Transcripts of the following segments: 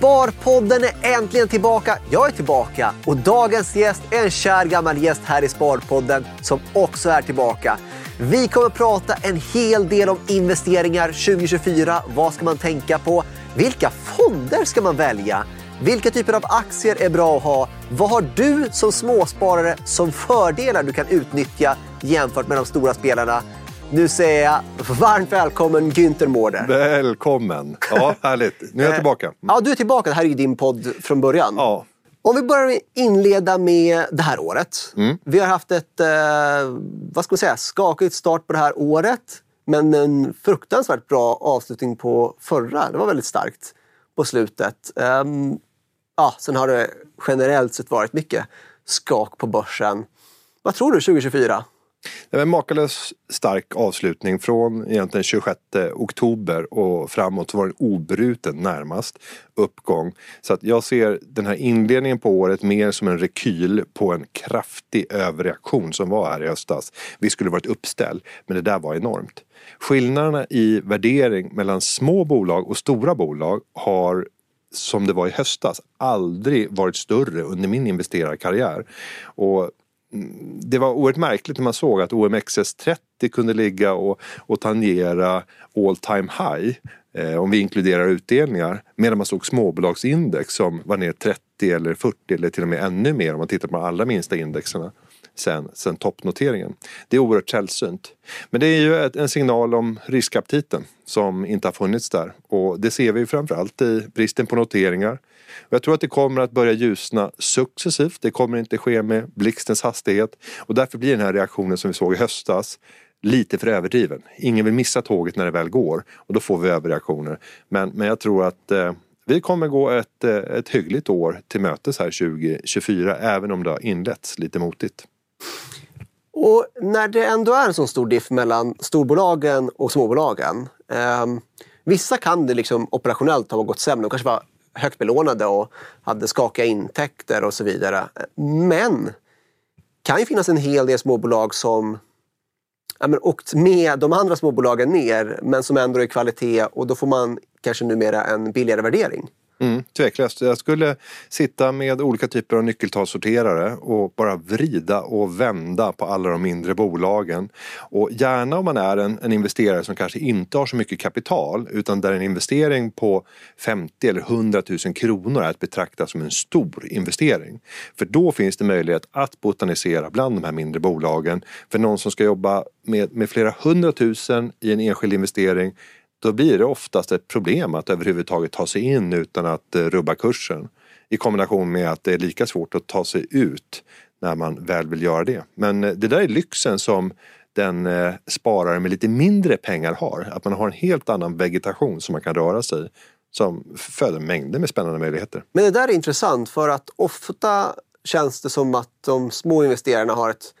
Sparpodden är äntligen tillbaka. Jag är tillbaka och dagens gäst är en kär gammal gäst här i Sparpodden som också är tillbaka. Vi kommer att prata en hel del om investeringar 2024. Vad ska man tänka på? Vilka fonder ska man välja? Vilka typer av aktier är bra att ha? Vad har du som småsparare som fördelar du kan utnyttja jämfört med de stora spelarna? Nu säger jag varmt välkommen Günther Mårder. Välkommen! Ja, härligt. Nu är jag tillbaka. Ja, du är tillbaka. Det här är ju din podd från början. Ja. Om vi börjar inleda med det här året. Mm. Vi har haft ett, eh, vad ska man säga, skakigt start på det här året. Men en fruktansvärt bra avslutning på förra. Det var väldigt starkt på slutet. Ehm, ja, sen har det generellt sett varit mycket skak på börsen. Vad tror du 2024? Det var en makalös stark avslutning från egentligen 26 oktober och framåt var det obruten närmast uppgång. Så att jag ser den här inledningen på året mer som en rekyl på en kraftig överreaktion som var här i höstas. Vi skulle varit uppställ, men det där var enormt. Skillnaderna i värdering mellan små bolag och stora bolag har som det var i höstas aldrig varit större under min investerarkarriär. Och det var oerhört märkligt när man såg att OMXS30 kunde ligga och, och tangera all time high eh, om vi inkluderar utdelningar medan man såg småbolagsindex som var ner 30 eller 40 eller till och med ännu mer om man tittar på de allra minsta indexerna sen, sen toppnoteringen. Det är oerhört sällsynt. Men det är ju ett, en signal om riskaptiten som inte har funnits där och det ser vi framförallt i bristen på noteringar och jag tror att det kommer att börja ljusna successivt. Det kommer inte ske med blixtens hastighet. Och därför blir den här reaktionen som vi såg i höstas lite för överdriven. Ingen vill missa tåget när det väl går och då får vi överreaktioner. Men, men jag tror att eh, vi kommer gå ett, eh, ett hyggligt år till mötes här 2024 även om det har inletts lite motigt. Och när det ändå är en så stor diff mellan storbolagen och småbolagen. Eh, vissa kan det liksom operationellt ha gått sämre. De kanske var högt belånade och hade skakiga intäkter och så vidare. Men det kan ju finnas en hel del småbolag som ja, men, åkt med de andra småbolagen ner men som ändå är kvalitet och då får man kanske numera en billigare värdering. Mm, tveklöst. Jag skulle sitta med olika typer av nyckeltalsorterare och bara vrida och vända på alla de mindre bolagen. Och gärna om man är en, en, investerare som kanske inte har så mycket kapital utan där en investering på 50 eller 100 000 kronor är att betrakta som en stor investering. För då finns det möjlighet att botanisera bland de här mindre bolagen. För någon som ska jobba med, med flera hundratusen i en enskild investering då blir det oftast ett problem att överhuvudtaget ta sig in utan att eh, rubba kursen. I kombination med att det är lika svårt att ta sig ut när man väl vill göra det. Men eh, det där är lyxen som den eh, sparare med lite mindre pengar har. Att man har en helt annan vegetation som man kan röra sig i. Som föder mängder med spännande möjligheter. Men det där är intressant för att ofta känns det som att de små investerarna har ett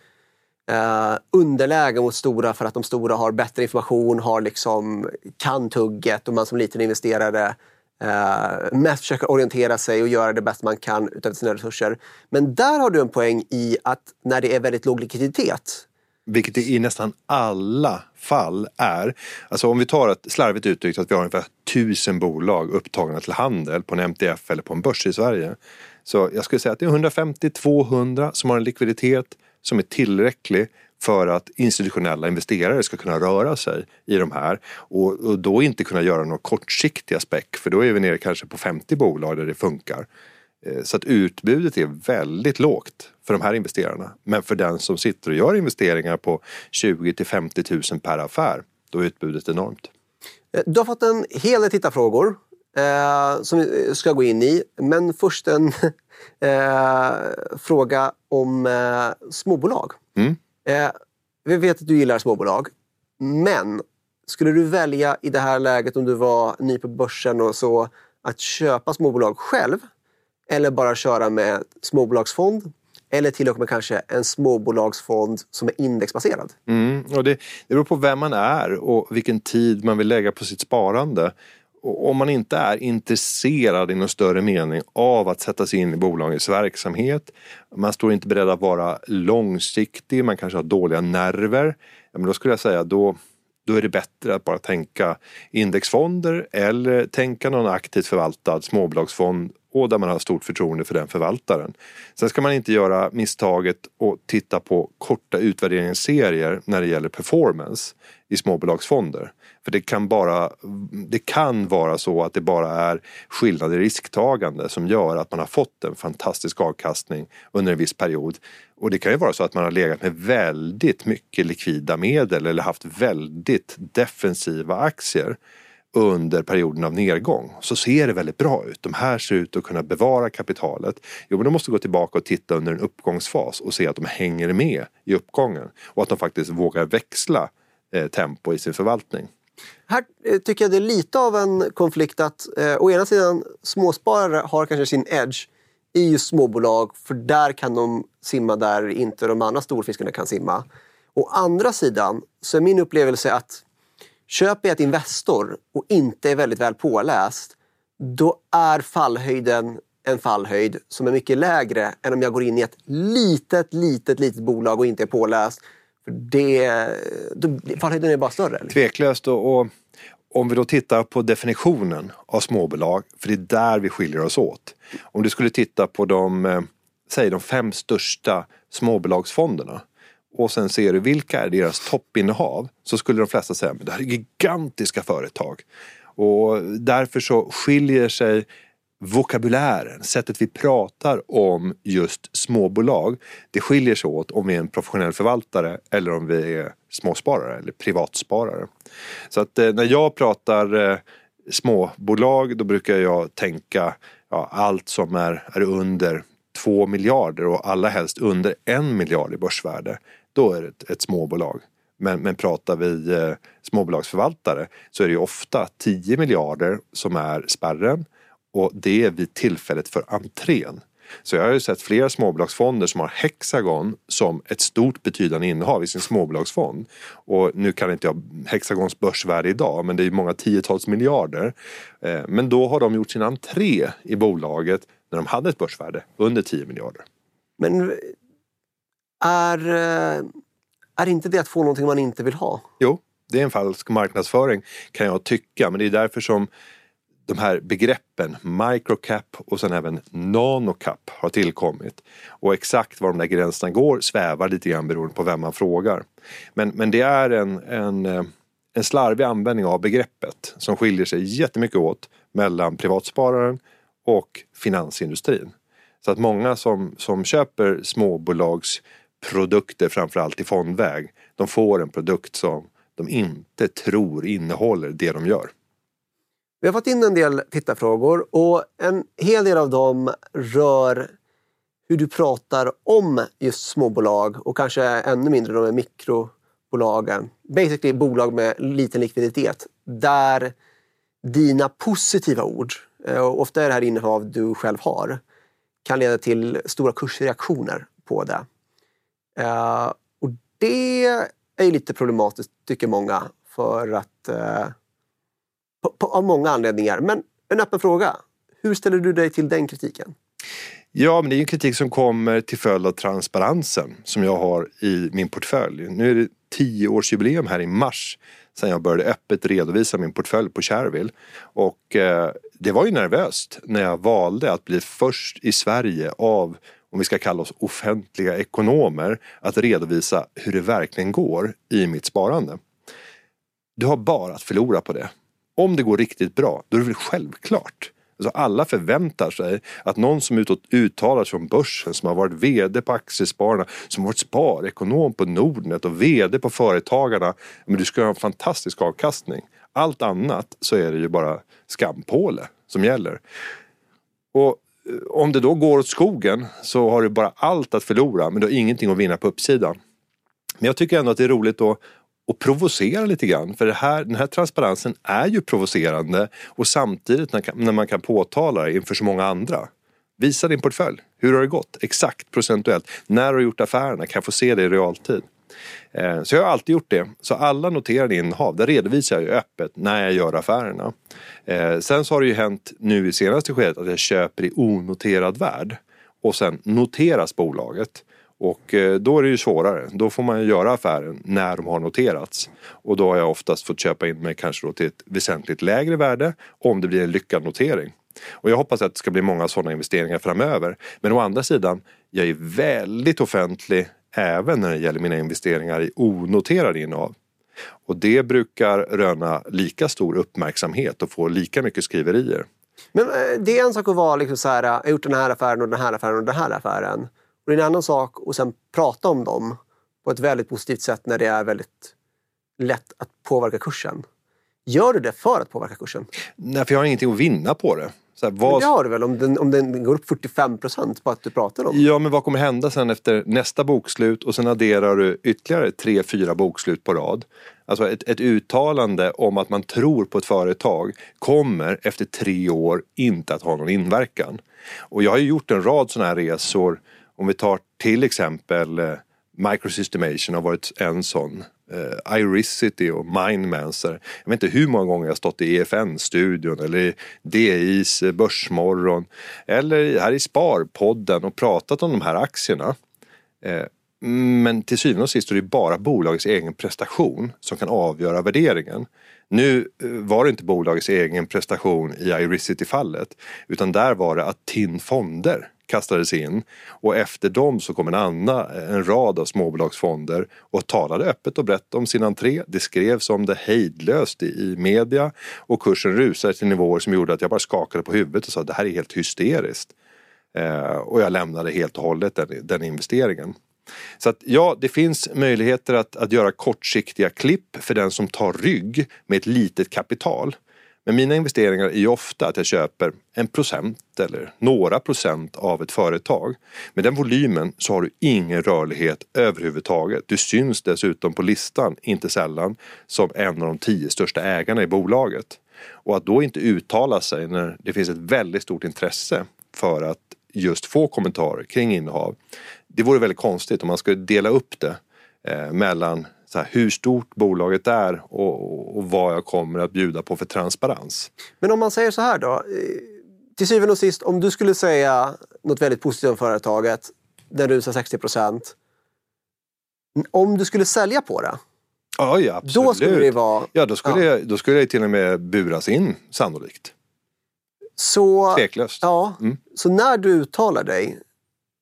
eh, underläge mot stora för att de stora har bättre information, har liksom, kan tugget och man som liten investerare eh, mest försöker orientera sig och göra det bäst man kan utav sina resurser. Men där har du en poäng i att när det är väldigt låg likviditet vilket det i nästan alla fall är. Alltså om vi tar ett slarvigt uttryckt att vi har ungefär tusen bolag upptagna till handel på en MTF eller på en börs i Sverige. Så jag skulle säga att det är 150-200 som har en likviditet som är tillräcklig för att institutionella investerare ska kunna röra sig i de här och, och då inte kunna göra några kortsiktiga späck för då är vi nere kanske på 50 bolag där det funkar. Eh, så att utbudet är väldigt lågt för de här investerarna. Men för den som sitter och gör investeringar på 20 till 50 000 per affär, då är utbudet enormt. Eh, du har fått en hel del tittarfrågor eh, som vi ska gå in i. Men först en eh, fråga om eh, småbolag. Mm. Eh, vi vet att du gillar småbolag. Men skulle du välja i det här läget om du var ny på börsen och så att köpa småbolag själv eller bara köra med småbolagsfond eller till och med kanske en småbolagsfond som är indexbaserad. Mm, och det, det beror på vem man är och vilken tid man vill lägga på sitt sparande. Om man inte är intresserad i någon större mening av att sätta sig in i bolagets verksamhet, man står inte beredd att vara långsiktig, man kanske har dåliga nerver, men då skulle jag säga då, då är det bättre att bara tänka indexfonder eller tänka någon aktivt förvaltad småbolagsfond och där man har stort förtroende för den förvaltaren. Sen ska man inte göra misstaget att titta på korta utvärderingsserier när det gäller performance i småbolagsfonder. För det kan, bara, det kan vara så att det bara är skillnad i risktagande som gör att man har fått en fantastisk avkastning under en viss period. Och det kan ju vara så att man har legat med väldigt mycket likvida medel eller haft väldigt defensiva aktier under perioden av nedgång så ser det väldigt bra ut. De här ser ut att kunna bevara kapitalet. Jo, men de måste gå tillbaka och titta under en uppgångsfas och se att de hänger med i uppgången och att de faktiskt vågar växla eh, tempo i sin förvaltning. Här eh, tycker jag det är lite av en konflikt att eh, å ena sidan småsparare har kanske sin edge i just småbolag för där kan de simma där inte de andra storfiskarna kan simma. Å andra sidan så är min upplevelse att köper jag ett Investor och inte är väldigt väl påläst då är fallhöjden en fallhöjd som är mycket lägre än om jag går in i ett litet, litet, litet bolag och inte är påläst. För det, då, fallhöjden är bara större. Eller? Tveklöst. Och, och, om vi då tittar på definitionen av småbolag, för det är där vi skiljer oss åt. Om du skulle titta på de, eh, säg de fem största småbolagsfonderna och sen ser du vilka är deras toppinnehav så skulle de flesta säga att det här är gigantiska företag. Och därför så skiljer sig vokabulären, sättet vi pratar om just småbolag, det skiljer sig åt om vi är en professionell förvaltare eller om vi är småsparare eller privatsparare. Så att eh, när jag pratar eh, småbolag då brukar jag tänka ja, allt som är, är under 2 miljarder och allra helst under en miljard i börsvärde då är det ett, ett småbolag. Men, men pratar vi eh, småbolagsförvaltare så är det ju ofta 10 miljarder som är spärren och det är vid tillfället för entrén. Så jag har ju sett flera småbolagsfonder som har Hexagon som ett stort betydande innehav i sin småbolagsfond. Och nu kan inte jag Hexagons börsvärde idag men det är många tiotals miljarder. Eh, men då har de gjort sin entré i bolaget när de hade ett börsvärde under 10 miljarder. Men är, eh, är inte det att få någonting man inte vill ha? Jo, det är en falsk marknadsföring kan jag tycka. Men det är därför som de här begreppen microcap och sen även nanocap har tillkommit. Och exakt var de där gränserna går svävar lite grann beroende på vem man frågar. Men, men det är en, en, eh, en slarvig användning av begreppet som skiljer sig jättemycket åt mellan privatspararen och finansindustrin. Så att många som, som köper småbolags produkter framförallt i fondväg. De får en produkt som de inte tror innehåller det de gör. Vi har fått in en del tittarfrågor och en hel del av dem rör hur du pratar om just småbolag och kanske ännu mindre de mikrobolagen. Basically bolag med liten likviditet där dina positiva ord, och ofta är det här innehav du själv har, kan leda till stora kursreaktioner på det. Eh, och det är ju lite problematiskt, tycker många, för att... eh, på, på, av många anledningar. Men en öppen fråga. Hur ställer du dig till den kritiken? Ja, men det är en kritik som kommer till följd av transparensen som jag har i min portfölj. Nu är det tioårsjubileum här i mars sen jag började öppet redovisa min portfölj på Shareville. Och eh, det var ju nervöst när jag valde att bli först i Sverige av om vi ska kalla oss offentliga ekonomer, att redovisa hur det verkligen går i mitt sparande. Du har bara att förlora på det. Om det går riktigt bra, då är det väl självklart. Alltså alla förväntar sig att någon som utåt uttalar sig om börsen, som har varit VD på Aktiespararna, som har varit sparekonom på Nordnet och VD på Företagarna, men du ska ha en fantastisk avkastning. Allt annat så är det ju bara skampåle som gäller. Och Eh, om det då går åt skogen så har du bara allt att förlora men du har ingenting att vinna på uppsidan. Men jag tycker ändå att det är roligt att, att provocera lite grann för det här, den här transparensen är ju provocerande och samtidigt när, när man kan påtala det inför så många andra. Visa din portfölj. Hur har det gått? Exakt procentuellt. När har du gjort affärerna? Kan jag få se det i realtid? Eh, så jag har alltid gjort det. Så alla noterade innehav, där redovisar jag ju öppet när jag gör affärerna. Eh, sen så har det ju hänt nu i senaste skedet att jag köper i onoterad värld och sen noteras bolaget. Och eh, då är det ju svårare. Då får man ju göra affären när de har noterats. Och då har jag oftast fått köpa in mig kanske då till ett väsentligt lägre värde om det blir en lyckad notering. Och jag hoppas att det ska bli många sådana investeringar framöver. Men å andra sidan, jag är väldigt offentlig även när det gäller mina investeringar i onoterade innehav. Och det brukar röna lika stor uppmärksamhet och få lika mycket skriverier. Men eh, det är en sak att vara liksom så här, jag har gjort den här affären och den här affären och den här affären. Och det är en annan sak att sen prata om dem på ett väldigt positivt sätt när det är väldigt lätt att påverka kursen. Gör du det för att påverka kursen? Nej, för jag har ingenting att vinna på det. Så här, vad... Men det har du väl om den, om den går upp 45 procent på att du pratar om Ja, men vad kommer hända sen efter nästa bokslut och sen adderar du ytterligare tre, fyra bokslut på rad. Alltså ett, ett uttalande om att man tror på ett företag kommer efter tre år inte att ha någon inverkan. Och jag har ju gjort en rad sådana här resor. Om vi tar till exempel eh, Microsystemation har varit en sån. Uh, Iricity och Mindmancer. Jag vet inte hur många gånger jag stått i EFN-studion eller i DIs eh, Börsmorgon. Eller här i Sparpodden och pratat om de här aktierna. Eh, men till syvende och sist är det bara bolagets egen prestation som kan avgöra värderingen. Nu eh, var det inte bolagets egen prestation i Iricity-fallet utan där var det att TIN Fonder kastades in och efter dem så kom en annan, en rad av småbolagsfonder och talade öppet och brett om sin entré. Det skrevs om det hejdlöst i, i media och kursen rusade till nivåer som gjorde att jag bara skakade på huvudet och sa det här är helt hysteriskt. Eh, och jag lämnade helt och hållet den, den investeringen. Så att ja, det finns möjligheter att, att göra kortsiktiga klipp för den som tar rygg med ett litet kapital. Men mina investeringar är ju ofta att jag köper en procent eller några procent av ett företag. Med den volymen så har du ingen rörlighet överhuvudtaget. Du syns dessutom på listan, inte sällan, som en av de tio största ägarna i bolaget. Och att då inte uttala sig när det finns ett väldigt stort intresse för att just få kommentarer kring innehav. Det vore väldigt konstigt om man skulle dela upp det eh, mellan här, hur stort bolaget är och, och, vad jag kommer att bjuda på för transparens. Men om man säger så här då. Eh, till syvende och sist, om du skulle säga något väldigt positivt om företaget, där du sa 60 procent. Om du skulle sälja på det, Ja, ja absolut. Då skulle det vara... Ja, då skulle, ja. Jag, då skulle jag till och med buras in sannolikt. Så, Tveklöst. Ja, mm. Så när du uttalar dig,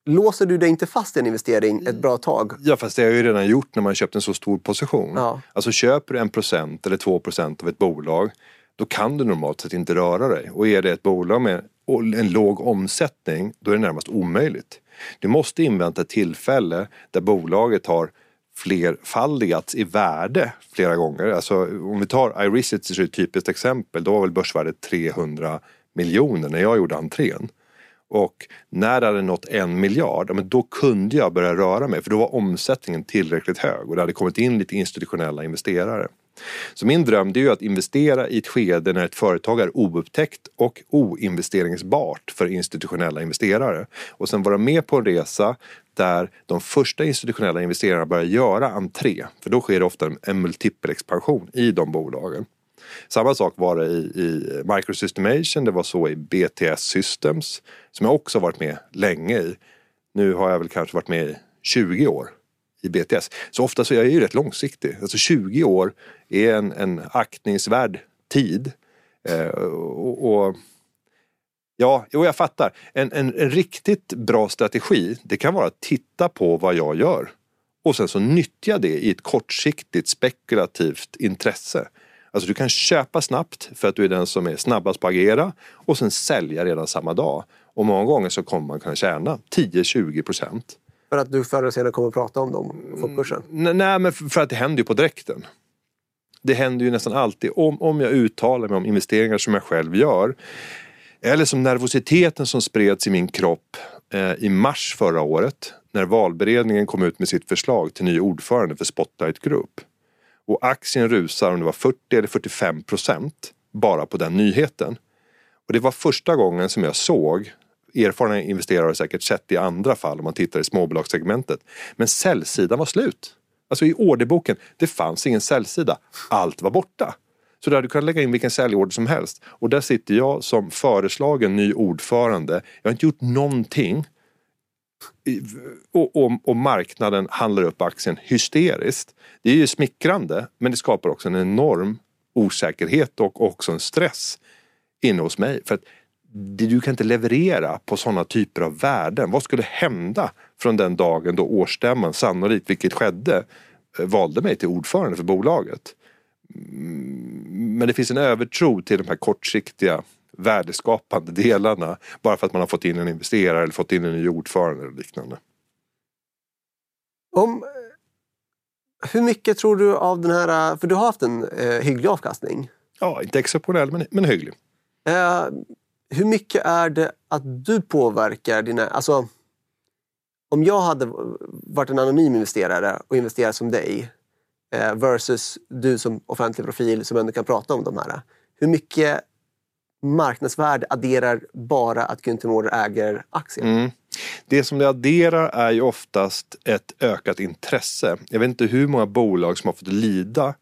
låser du dig inte fast i en investering ett bra tag? Ja, fast det har jag ju redan gjort när man köpt en så stor position. Ja. Alltså köper du en procent eller två procent av ett bolag, då kan du normalt sett inte röra dig. Och är det ett bolag med en låg omsättning, då är det närmast omöjligt. Du måste invänta ett tillfälle där bolaget har flerfaldigats i värde flera gånger. Alltså om vi tar Iricity som ett typiskt exempel, då var väl börsvärdet 300 miljoner när jag gjorde entrén. Och när det hade nått en miljard, men då kunde jag börja röra mig för då var omsättningen tillräckligt hög och det hade kommit in lite institutionella investerare. Så min dröm det är ju att investera i ett skede när ett företag är oupptäckt och oinvesteringsbart för institutionella investerare. Och sen vara med på en resa där de första institutionella investerarna börjar göra entré. För då sker det ofta en multipelexpansion i de bolagen. Samma sak var det i, i Microsystemation, det var så i BTS Systems som jag också varit med länge i. Nu har jag väl kanske varit med i 20 år i BTS. Så ofta så är jag ju rätt långsiktig. Alltså 20 år är en, en aktningsvärd tid. Eh, och, och, Ja, jo, jag fattar. En, en, en, riktigt bra strategi det kan vara att titta på vad jag gör och sen så nyttja det i ett kortsiktigt spekulativt intresse. Alltså du kan köpa snabbt för att du är den som är snabbast på att agera och sen sälja redan samma dag. Och många gånger så kommer man kunna tjäna 10-20 procent. För att du förr eller senare kommer att prata om dem på kursen? Mm, nej, men för att det händer ju på direkten. Det händer ju nästan alltid om, om jag uttalar mig om investeringar som jag själv gör. Eller som nervositeten som spreds i min kropp eh, i mars förra året när valberedningen kom ut med sitt förslag till ny ordförande för Spotlight Group. Och aktien rusar om det var 40 eller 45 procent bara på den nyheten. Och det var första gången som jag såg erfarna investerare har säkert sett i andra fall om man tittar i småbolagssegmentet. Men säljsidan var slut. Alltså i orderboken, det fanns ingen säljsida. Allt var borta. Så där du kan lägga in vilken säljorder som helst. Och där sitter jag som föreslagen ny ordförande. Jag har inte gjort någonting och, och, och, marknaden handlar upp aktien hysteriskt. Det är ju smickrande men det skapar också en enorm osäkerhet och också en stress inne hos mig. För att du kan inte leverera på sådana typer av värden. Vad skulle hända från den dagen då årsstämman sannolikt, vilket skedde, eh, valde mig till ordförande för bolaget. Mm, men det finns en övertro till de här kortsiktiga värdeskapande delarna bara för att man har fått in en investerare eller fått in en ny ordförande eller liknande. Om, hur mycket tror du av den här, för du har haft en eh, hygglig avkastning? Ja, inte exceptionell men, men hygglig. Eh, hur mycket är det att du påverkar dina... Alltså, om jag hade varit en anonym investerare och investerat som dig eh, versus du som offentlig profil som ändå kan prata om de här. Hur mycket marknadsvärde adderar bara att Günther Mårder äger aktier? Mm. Det som det adderar är ju oftast ett ökat intresse. Jag vet inte hur många bolag som har fått lida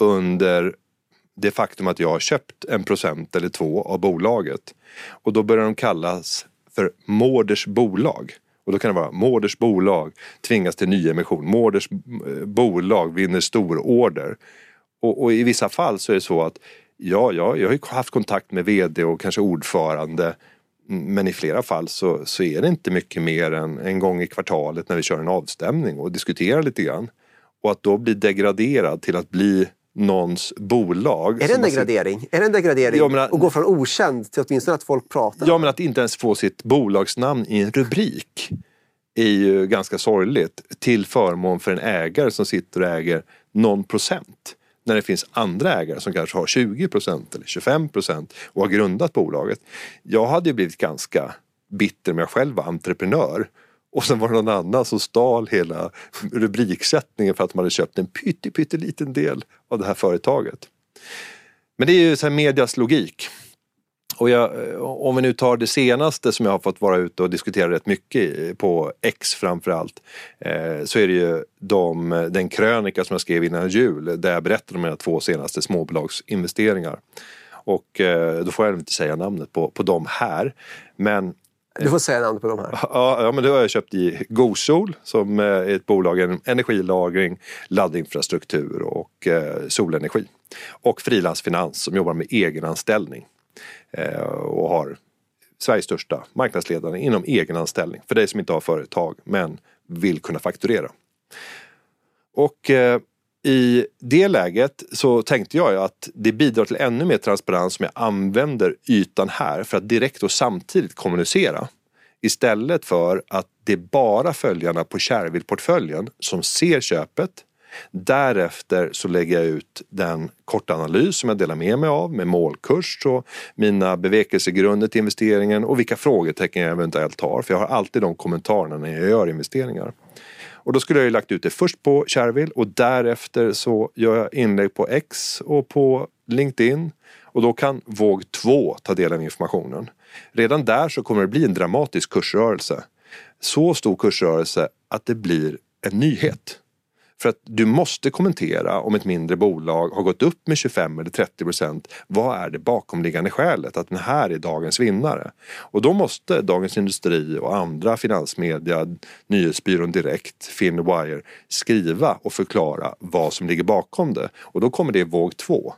under det faktum att jag har köpt en procent eller två av bolaget. Och då börjar de kallas för Mårders bolag. Och då kan det vara Mårders bolag tvingas till nyemission. Mårders eh, bolag vinner stororder. Och, och i vissa fall så är det så att ja, ja, jag har haft kontakt med vd och kanske ordförande. Men i flera fall så, så är det inte mycket mer än en gång i kvartalet när vi kör en avstämning och diskuterar lite grann. Och att då bli degraderad till att bli någons bolag. Är det en degradering? Är det en degradering? Ja, men, att gå från okänd till åtminstone att folk pratar? Ja, men att inte ens få sitt bolagsnamn i en rubrik är ju ganska sorgligt till förmån för en ägare som sitter och äger någon procent. När det finns andra ägare som kanske har 20 procent eller 25 procent och har grundat bolaget. Jag hade ju blivit ganska bitter om jag själv var entreprenör och sen var det någon annan som stal hela rubriksättningen för att man hade köpt en pytteliten del av det här företaget. Men det är ju så här medias logik. Och jag, om vi nu tar det senaste som jag har fått vara ute och diskutera rätt mycket på X framförallt. Eh, så är det ju de, den krönika som jag skrev innan jul där jag berättade om mina två senaste småbolagsinvesteringar. Och eh, då får jag inte säga namnet på, på dem här. Men du får säga namnet på de här. Ja, ja men det har jag köpt i GoSol som är ett bolag inom energilagring, laddinfrastruktur och eh, solenergi. Och Frilansfinans som jobbar med egenanställning eh, Eh, och har Sveriges största marknadsledare inom egenanställning för dig som inte har företag men vill kunna fakturera. Och eh, i det läget så tänkte jag att det bidrar till ännu mer transparens om jag använder ytan här för att direkt och samtidigt kommunicera. Istället för att det är bara följarna på Shareville-portföljen som ser köpet. Därefter så lägger jag ut den korta analys som jag delar med mig av med målkurs och mina bevekelsegrunder till investeringen och vilka frågetecken jag eventuellt har. För jag har alltid de kommentarerna när jag gör investeringar. Och då skulle jag ju lagt ut det först på Shareville och därefter så gör jag inlägg på X och på LinkedIn. Och då kan våg 2 ta del av informationen. Redan där så kommer det bli en dramatisk kursrörelse. Så stor kursrörelse att det blir en nyhet. För att du måste kommentera om ett mindre bolag har gått upp med 25 eller 30 procent. Vad är det bakomliggande skälet att den här är dagens vinnare? Och då måste Dagens Industri och andra finansmedia, Nyhetsbyrån Direkt, Finwire skriva och förklara vad som ligger bakom det. Och då kommer det i våg två.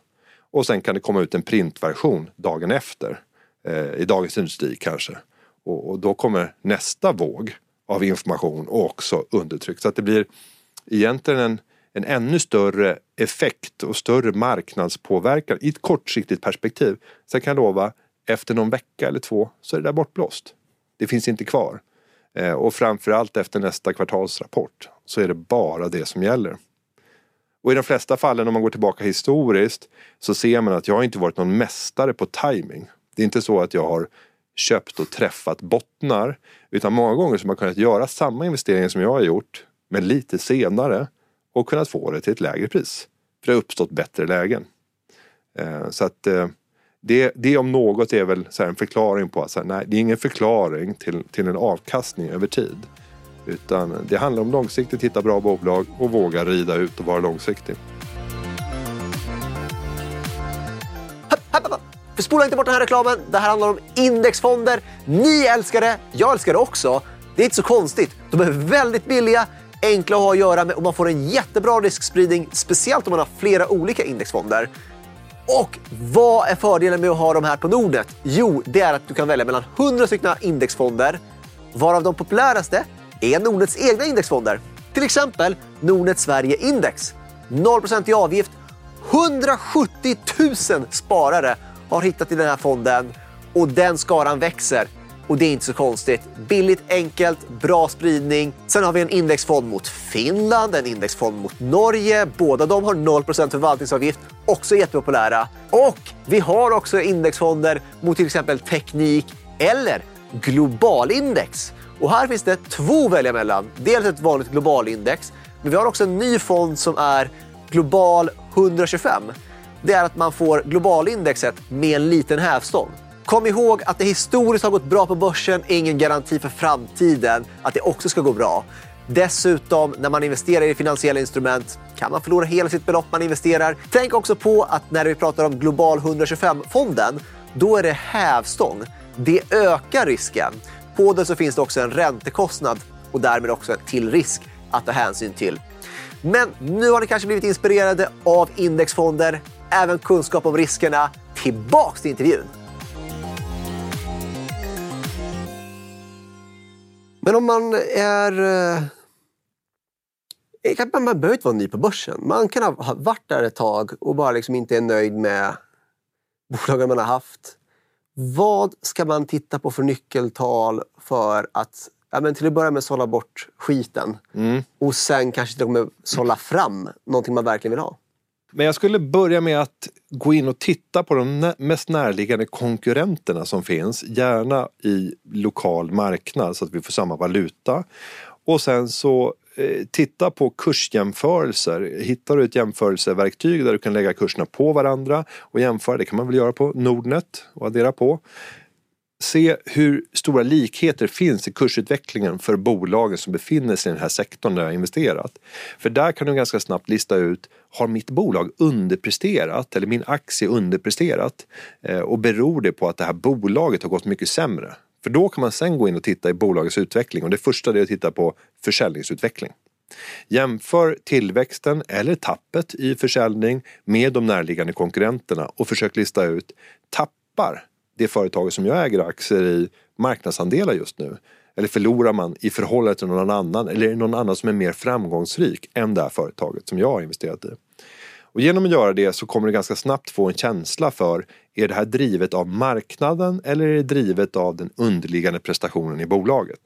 Och sen kan det komma ut en printversion dagen efter. Eh, I Dagens Industri kanske. Och, och då kommer nästa våg av information och också undertryck. Så att det blir egentligen en, en ännu större effekt och större marknadspåverkan i ett kortsiktigt perspektiv. Sen kan jag lova, efter någon vecka eller två så är det där bortblåst. Det finns inte kvar. Eh, och framförallt efter nästa kvartalsrapport så är det bara det som gäller. Och i de flesta fallen om man går tillbaka historiskt så ser man att jag har inte varit någon mästare på timing. Det är inte så att jag har köpt och träffat bottnar. Utan många gånger så har man kunnat göra samma investering som jag har gjort men lite senare och kunnat få det till ett lägre pris. För det har uppstått bättre lägen. Eh, så att eh, det, det om något är väl en förklaring på att nej, det är ingen förklaring till, till en avkastning över tid. Utan det handlar om långsiktigt hitta bra bolag och våga rida ut och vara långsiktig. Spola inte bort den här reklamen. Det här handlar om indexfonder. Ni älskar det, jag älskar det också. Det är inte så konstigt. De är väldigt billiga, enkla att ha att göra med och man får en jättebra riskspridning, speciellt om man har flera olika indexfonder. Och vad är fördelen med att ha de här på Nordnet? Jo, det är att du kan välja mellan 100 stycken indexfonder, varav de populäraste är Nordnets egna indexfonder. Till exempel Nordnet Sverige Index. 0% i avgift. 170 000 sparare har hittat i den här fonden och den skaran växer. Och det är inte så konstigt. Billigt, enkelt, bra spridning. Sen har vi en indexfond mot Finland, en indexfond mot Norge. Båda de har 0% förvaltningsavgift, också jättepopulära. Och vi har också indexfonder mot till exempel teknik eller globalindex. Och här finns det två att välja mellan. Dels ett vanligt globalindex, men vi har också en ny fond som är Global 125. Det är att man får globalindexet med en liten hävstång. Kom ihåg att det historiskt har gått bra på börsen är ingen garanti för framtiden att det också ska gå bra. Dessutom, när man investerar i finansiella instrument kan man förlora hela sitt belopp man investerar. Tänk också på att när vi pratar om Global 125-fonden, då är det hävstång. Det ökar risken. På den så finns det också en räntekostnad och därmed också en till risk att ta hänsyn till. Men nu har ni kanske blivit inspirerade av indexfonder, även kunskap om riskerna. Tillbaks till intervjun! Men om man är... Eh, man behöver inte vara ny på börsen. Man kan ha varit där ett tag och bara liksom inte är nöjd med bolagen man har haft. Vad ska man titta på för nyckeltal för att ja, men till att börja med sålla bort skiten mm. och sen kanske till och med sålla fram någonting man verkligen vill ha? Men jag skulle börja med att gå in och titta på de mest närliggande konkurrenterna som finns. Gärna i lokal marknad så att vi får samma valuta. Och sen så eh, titta på kursjämförelser. Hittar du ett jämförelseverktyg där du kan lägga kurserna på varandra och jämföra, det kan man väl göra på Nordnet och addera på se hur stora likheter finns i kursutvecklingen för bolagen som befinner sig i den här sektorn där jag har investerat. För där kan du ganska snabbt lista ut, har mitt bolag underpresterat eller min aktie underpresterat? Eh, och beror det på att det här bolaget har gått mycket sämre? För då kan man sen gå in och titta i bolagets utveckling och det första är att titta på försäljningsutveckling. Jämför tillväxten eller tappet i försäljning med de närliggande konkurrenterna och försök lista ut, tappar det företaget som jag äger aktier i marknadsandelar just nu? Eller förlorar man i förhållande till någon annan? Eller är det någon annan som är mer framgångsrik än det här företaget som jag har investerat i? Och genom att göra det så kommer du ganska snabbt få en känsla för är det här drivet av marknaden eller är det drivet av den underliggande prestationen i bolaget?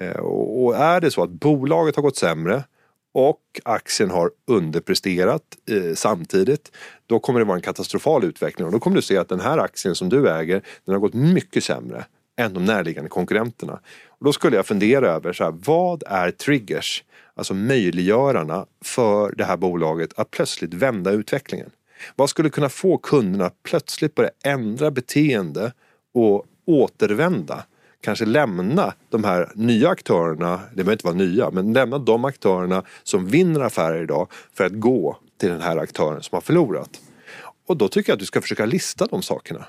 Eh, och är det så att bolaget har gått sämre och aktien har underpresterat eh, samtidigt, då kommer det vara en katastrofal utveckling och då kommer du se att den här aktien som du äger, den har gått mycket sämre än de närliggande konkurrenterna. Och då skulle jag fundera över så här, vad är triggers, alltså möjliggörarna för det här bolaget att plötsligt vända utvecklingen? Vad skulle kunna få kunderna att plötsligt börja ändra beteende och återvända kanske lämna de här nya aktörerna, det behöver inte vara nya, men lämna de aktörerna som vinner affärer idag för att gå till den här aktören som har förlorat. Och då tycker jag att du ska försöka lista de sakerna.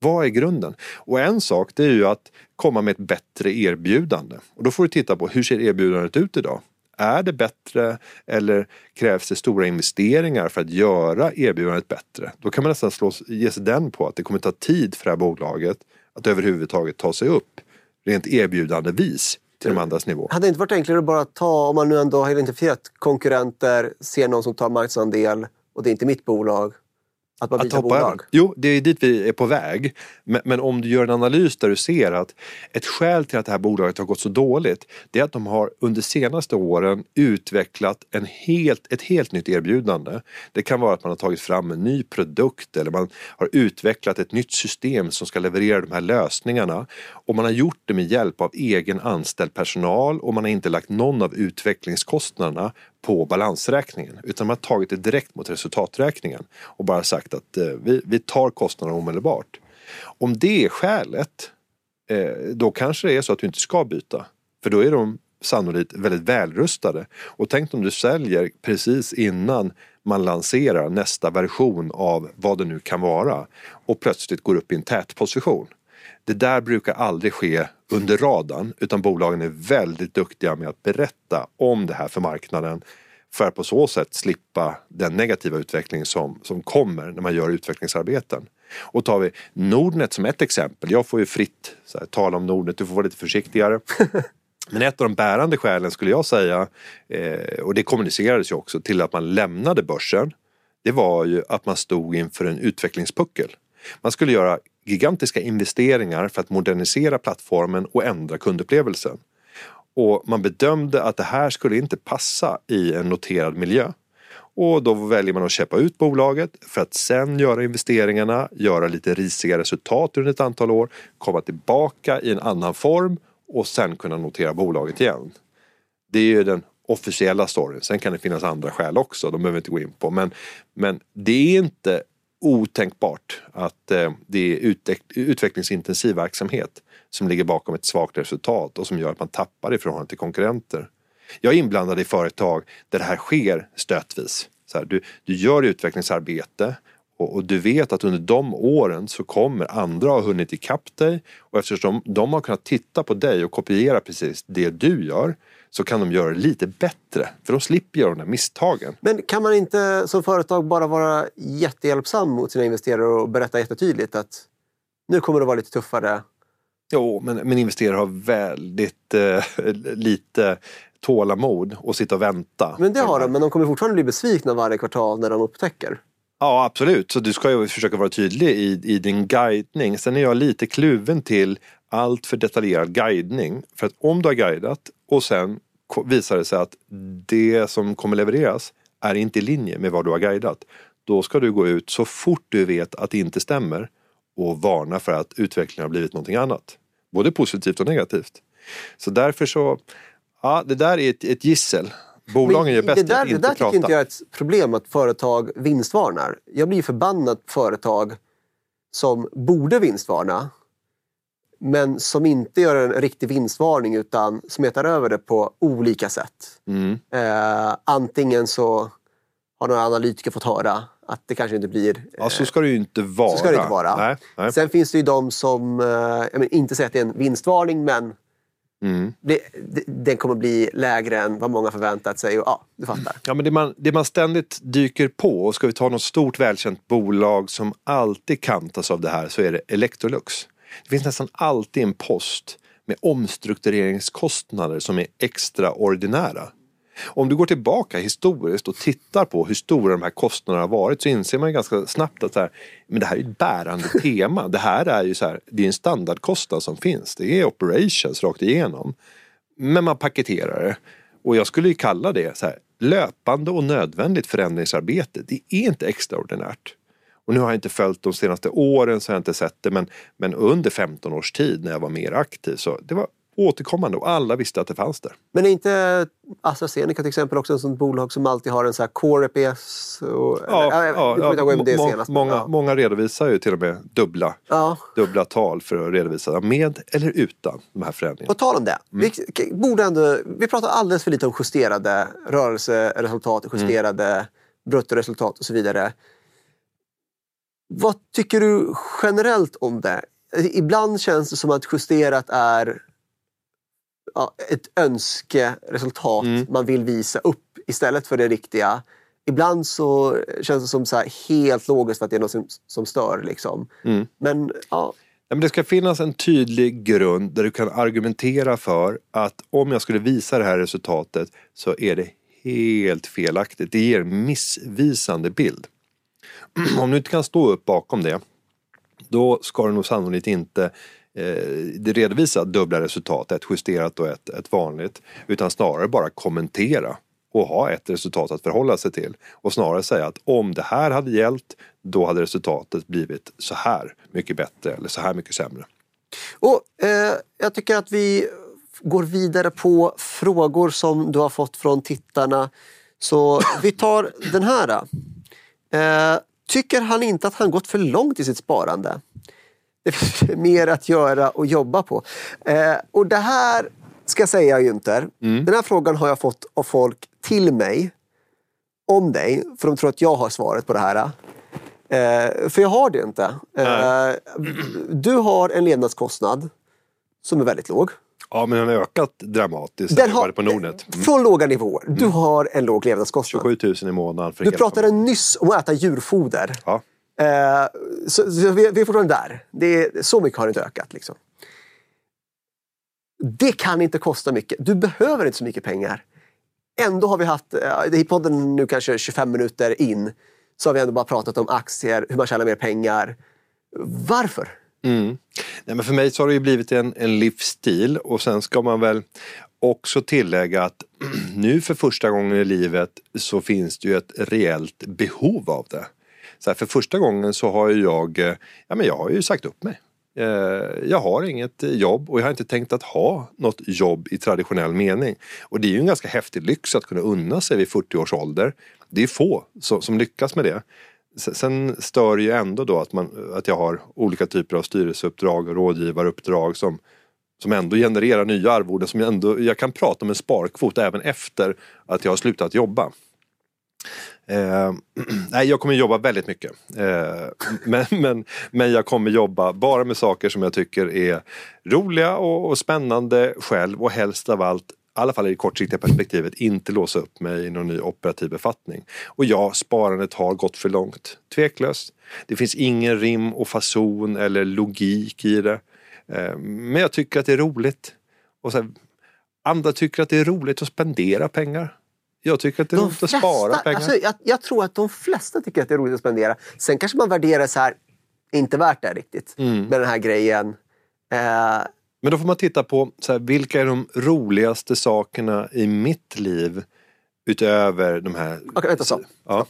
Vad är grunden? Och en sak det är ju att komma med ett bättre erbjudande. Och då får du titta på hur ser erbjudandet ut idag? Är det bättre eller krävs det stora investeringar för att göra erbjudandet bättre? Då kan man nästan slå, ge sig den på att det kommer ta tid för det här bolaget att överhuvudtaget ta sig upp rent erbjudande vis till de andras nivå. Hade det inte varit enklare att bara ta, om man nu ändå har identifierat konkurrenter, ser någon som tar marknadsandel och det är inte mitt bolag, att bara byta bolag? Jo, det är dit vi är på väg. Men, men, om du gör en analys där du ser att ett skäl till att det här bolaget har gått så dåligt det är att de har under senaste åren utvecklat en helt, ett helt nytt erbjudande. Det kan vara att man har tagit fram en ny produkt eller man har utvecklat ett nytt system som ska leverera de här lösningarna. Och man har gjort det med hjälp av egen anställd personal och man har inte lagt någon av utvecklingskostnaderna på balansräkningen utan man har tagit det direkt mot resultaträkningen och bara sagt att eh, vi, vi tar kostnaderna omedelbart. Om det är skälet eh, då kanske det är så att du inte ska byta. För då är de sannolikt väldigt välrustade. Och tänk om du säljer precis innan man lanserar nästa version av vad det nu kan vara och plötsligt går upp i en tätposition. Det där brukar aldrig ske under radarn utan bolagen är väldigt duktiga med att berätta om det här för marknaden för att på så sätt slippa den negativa utveckling som, som kommer när man gör utvecklingsarbeten. Och tar vi Nordnet som ett exempel, jag får ju fritt här, tala om Nordnet, du får vara lite försiktigare. Men ett av de bärande skälen skulle jag säga, eh, och det kommunicerades ju också till att man lämnade börsen, det var ju att man stod inför en utvecklingspuckel. Man skulle göra gigantiska investeringar för att modernisera plattformen och ändra kundupplevelsen. Och man bedömde att det här skulle inte passa i en noterad miljö. Och då väljer man att köpa ut bolaget för att sen göra investeringarna, göra lite risiga resultat under ett antal år, komma tillbaka i en annan form och sen kunna notera bolaget igen. Det är ju den officiella storyn. Sen kan det finnas andra skäl också, de behöver vi inte gå in på. Men, men det är inte otänkbart att eh, det är utvecklingsintensiv verksamhet som ligger bakom ett svagt resultat och som gör att man tappar i förhållande till konkurrenter. Jag är inblandad i företag där det här sker stötvis. Så här, du, du gör utvecklingsarbete och, och, du vet att under de åren så kommer andra ha hunnit ikapp dig och eftersom de har kunnat titta på dig och kopiera precis det du gör så kan de göra det lite bättre. För de slipper göra de där misstagen. Men kan man inte som företag bara vara jättehjälpsam mot sina investerare och berätta jättetydligt att nu kommer det vara lite tuffare? Jo, men, men investerare har väldigt eh, lite tålamod och sitta och vänta. Men det har de, men de kommer fortfarande bli besvikna varje kvartal när de upptäcker. Ja absolut, så du ska ju försöka vara tydlig i, i din guidning. Sen är jag lite kluven till allt för detaljerad guidning. För att om du har guidat och sen visar det sig att det som kommer levereras är inte i linje med vad du har guidat. Då ska du gå ut så fort du vet att det inte stämmer och varna för att utvecklingen har blivit någonting annat. Både positivt och negativt. Så därför så, ja det där är ett, ett gissel. Bolagen gör bäst det där, att inte Det där tycker inte jag är ett problem att företag vinstvarnar. Jag blir förbannad på företag som borde vinstvarna men som inte gör en riktig vinstvarning utan smetar över det på olika sätt. Mm. Eh, antingen så har några analytiker fått höra att det kanske inte blir... Eh, ja, så ska det ju inte vara. Så ska det inte vara. Nej, nej. Sen finns det ju de som, eh, menar, inte säger att det är en vinstvarning men Mm. Det, det, den kommer bli lägre än vad många förväntat sig. Och, ja, du fattar. Ja, men det, man, det man ständigt dyker på, och ska vi ta något stort välkänt bolag som alltid kantas av det här så är det Electrolux. Det finns nästan alltid en post med omstruktureringskostnader som är extraordinära. Om du går tillbaka historiskt och tittar på hur stora de här kostnaderna har varit så inser man ganska snabbt att så här, men det här är ett bärande tema. Det här är ju så här, det är en standardkostnad som finns. Det är operations rakt igenom. Men man paketerar det. Och jag skulle ju kalla det så här, löpande och nödvändigt förändringsarbete. Det är inte extraordinärt. Och nu har jag inte följt de senaste åren så har jag inte sett det men, men under 15 års tid när jag var mer aktiv så det var återkommande och alla visste att det fanns där. Men är inte AstraZeneca till exempel också ett sånt bolag som alltid har en sån här core EPS? Och, ja, eller, ja, ja, ja det må, senast, många, ja. många redovisar ju till och med dubbla, ja. dubbla tal för att redovisa med eller utan de här förändringarna. På tal om det, mm. vi, borde ändå, vi pratar alldeles för lite om justerade rörelseresultat, justerade mm. bruttoresultat och så vidare. Vad tycker du generellt om det? Ibland känns det som att justerat är ja, ett önskeresultat mm. man vill visa upp istället för det riktiga. Ibland så känns det som så helt logiskt för att det är något som, som stör. Liksom. Mm. Men, ja. Men det ska finnas en tydlig grund där du kan argumentera för att om jag skulle visa det här resultatet så är det helt felaktigt. Det ger en missvisande bild. Om du inte kan stå upp bakom det då ska du nog sannolikt inte eh, redovisa dubbla resultat, ett justerat och ett, ett vanligt. Utan snarare bara kommentera och ha ett resultat att förhålla sig till. Och snarare säga att om det här hade gällt då hade resultatet blivit så här mycket bättre eller så här mycket sämre. Och eh, Jag tycker att vi går vidare på frågor som du har fått från tittarna. Så vi tar den här. Eh, tycker han inte att han gått för långt i sitt sparande? Det finns mer att göra och jobba på. Eh, och det här ska jag säga Günther, mm. den här frågan har jag fått av folk till mig om dig, för de tror att jag har svaret på det här. Eh, för jag har det inte. Eh, du har en levnadskostnad som är väldigt låg. Ja, men den har ökat dramatiskt Den var på Nordnet. Mm. Från låga nivåer. Du har en låg levnadskostnad. 27 000 i månaden Du pratade familjen. nyss om att äta djurfoder. Ja. Eh, så, så vi, vi är fortfarande där. Det är, så mycket har det inte ökat. Liksom. Det kan inte kosta mycket. Du behöver inte så mycket pengar. Ändå har vi haft, eh, i podden nu kanske 25 minuter in, så har vi ändå bara pratat om aktier, hur man tjänar mer pengar. Varför? Mm. Nej, men för mig så har det ju blivit en, en livsstil och sen ska man väl också tillägga att nu för första gången i livet så finns det ju ett reellt behov av det. Så här, för första gången så har ju jag, eh, ja men jag har ju sagt upp mig. Eh, jag har inget eh, jobb och jag har inte tänkt att ha något jobb i traditionell mening. Och det är ju en ganska häftig lyx att kunna unna sig vid 40 års ålder. Det är få som lyckas med det. Sen stör det ju ändå då att, man, att jag har olika typer av styrelseuppdrag och rådgivaruppdrag som, som ändå genererar nya arvoden som jag ändå, jag kan prata om en sparkvot även efter att jag har slutat jobba. Eh, nej, jag kommer jobba väldigt mycket. Eh, men, men, men jag kommer jobba bara med saker som jag tycker är roliga och, och spännande själv och helst av allt i alla fall i det kortsiktiga perspektivet, inte låsa upp mig i någon ny operativ befattning. Och ja, sparandet har gått för långt. Tveklöst. Det finns ingen rim och fason eller logik i det. Eh, Men jag tycker att det är roligt. Och så här, andra tycker att det är roligt att spendera pengar. Jag tycker att det är roligt att spara pengar. alltså, jag, jag tror att de flesta tycker att det är roligt att spendera. Sen kanske man värderar så här, inte värt det riktigt Mm. med den här grejen. Eh, Men då får man titta på så här, vilka är de roligaste sakerna i mitt liv utöver de här... Okej, vänta, stopp. Ja.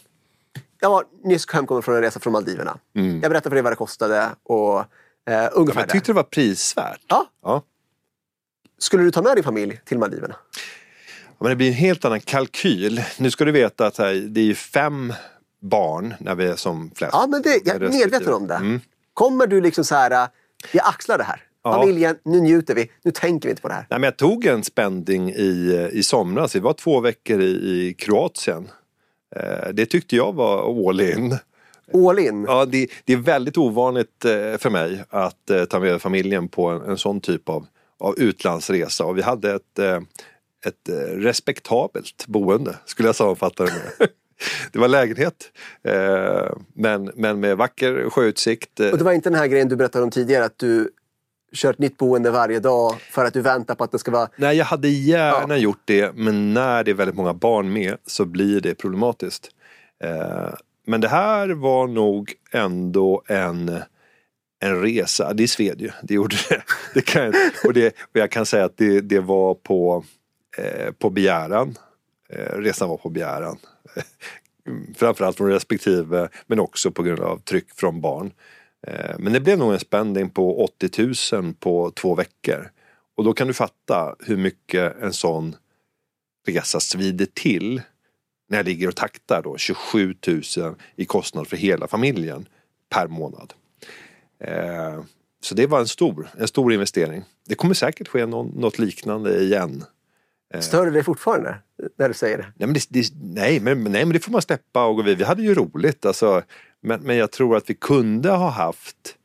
jag var nyss hemkommen från en resa från Maldiverna. Mm. Jag berättade för dig vad det kostade och eh, ungefär Jag det. tyckte det var prisvärt. Ja. Ja. Skulle du ta med din familj till Maldiverna? Men det blir en helt annan kalkyl. Nu ska du veta att här, det är fem barn när vi är som flest. Ja, men det, jag är medveten om det. Mm. Kommer du liksom så här, äh, jag axlar det här. Ja. Familjen, nu njuter vi. Nu tänker vi inte på det här. Nej, men jag tog en spending i, i somras. Vi var två veckor i, i Kroatien. Eh, det tyckte jag var all in. All in. Ja, det, det är väldigt ovanligt eh, för mig att eh, ta med familjen på en, en sån typ av, av utlandsresa. Och vi hade ett, eh, ett eh, respektabelt boende, skulle jag sammanfatta det med. Det var lägenhet, eh, men, men med vacker sjöutsikt. Och det var inte den här grejen du berättade om tidigare att du kör ett nytt boende varje dag för att du väntar på att det ska vara... Nej, jag hade gärna Ja. gjort det, men när det är väldigt många barn med så blir det problematiskt. Eh, men det här var nog ändå en, en resa. Det sved ju, det gjorde det. det, kan, och, det och jag kan säga att det, det var på, eh, på begäran. Eh, resan var på begäran. Framförallt från respektive, men också på grund av tryck från barn. Eh, Men det blev nog en spending på 80 000 på två veckor. Och då kan du fatta hur mycket en sån resa svider till när jag ligger och taktar då 27 000 i kostnad för hela familjen per månad. Eh, Så det var en stor, en stor investering. Det kommer säkert ske någon, något liknande igen. Stör det dig fortfarande när du säger det? Nej men det, det, nej, men, nej, men det får man släppa och gå vidare. Vi hade ju roligt. Alltså, men, men jag tror att vi kunde ha haft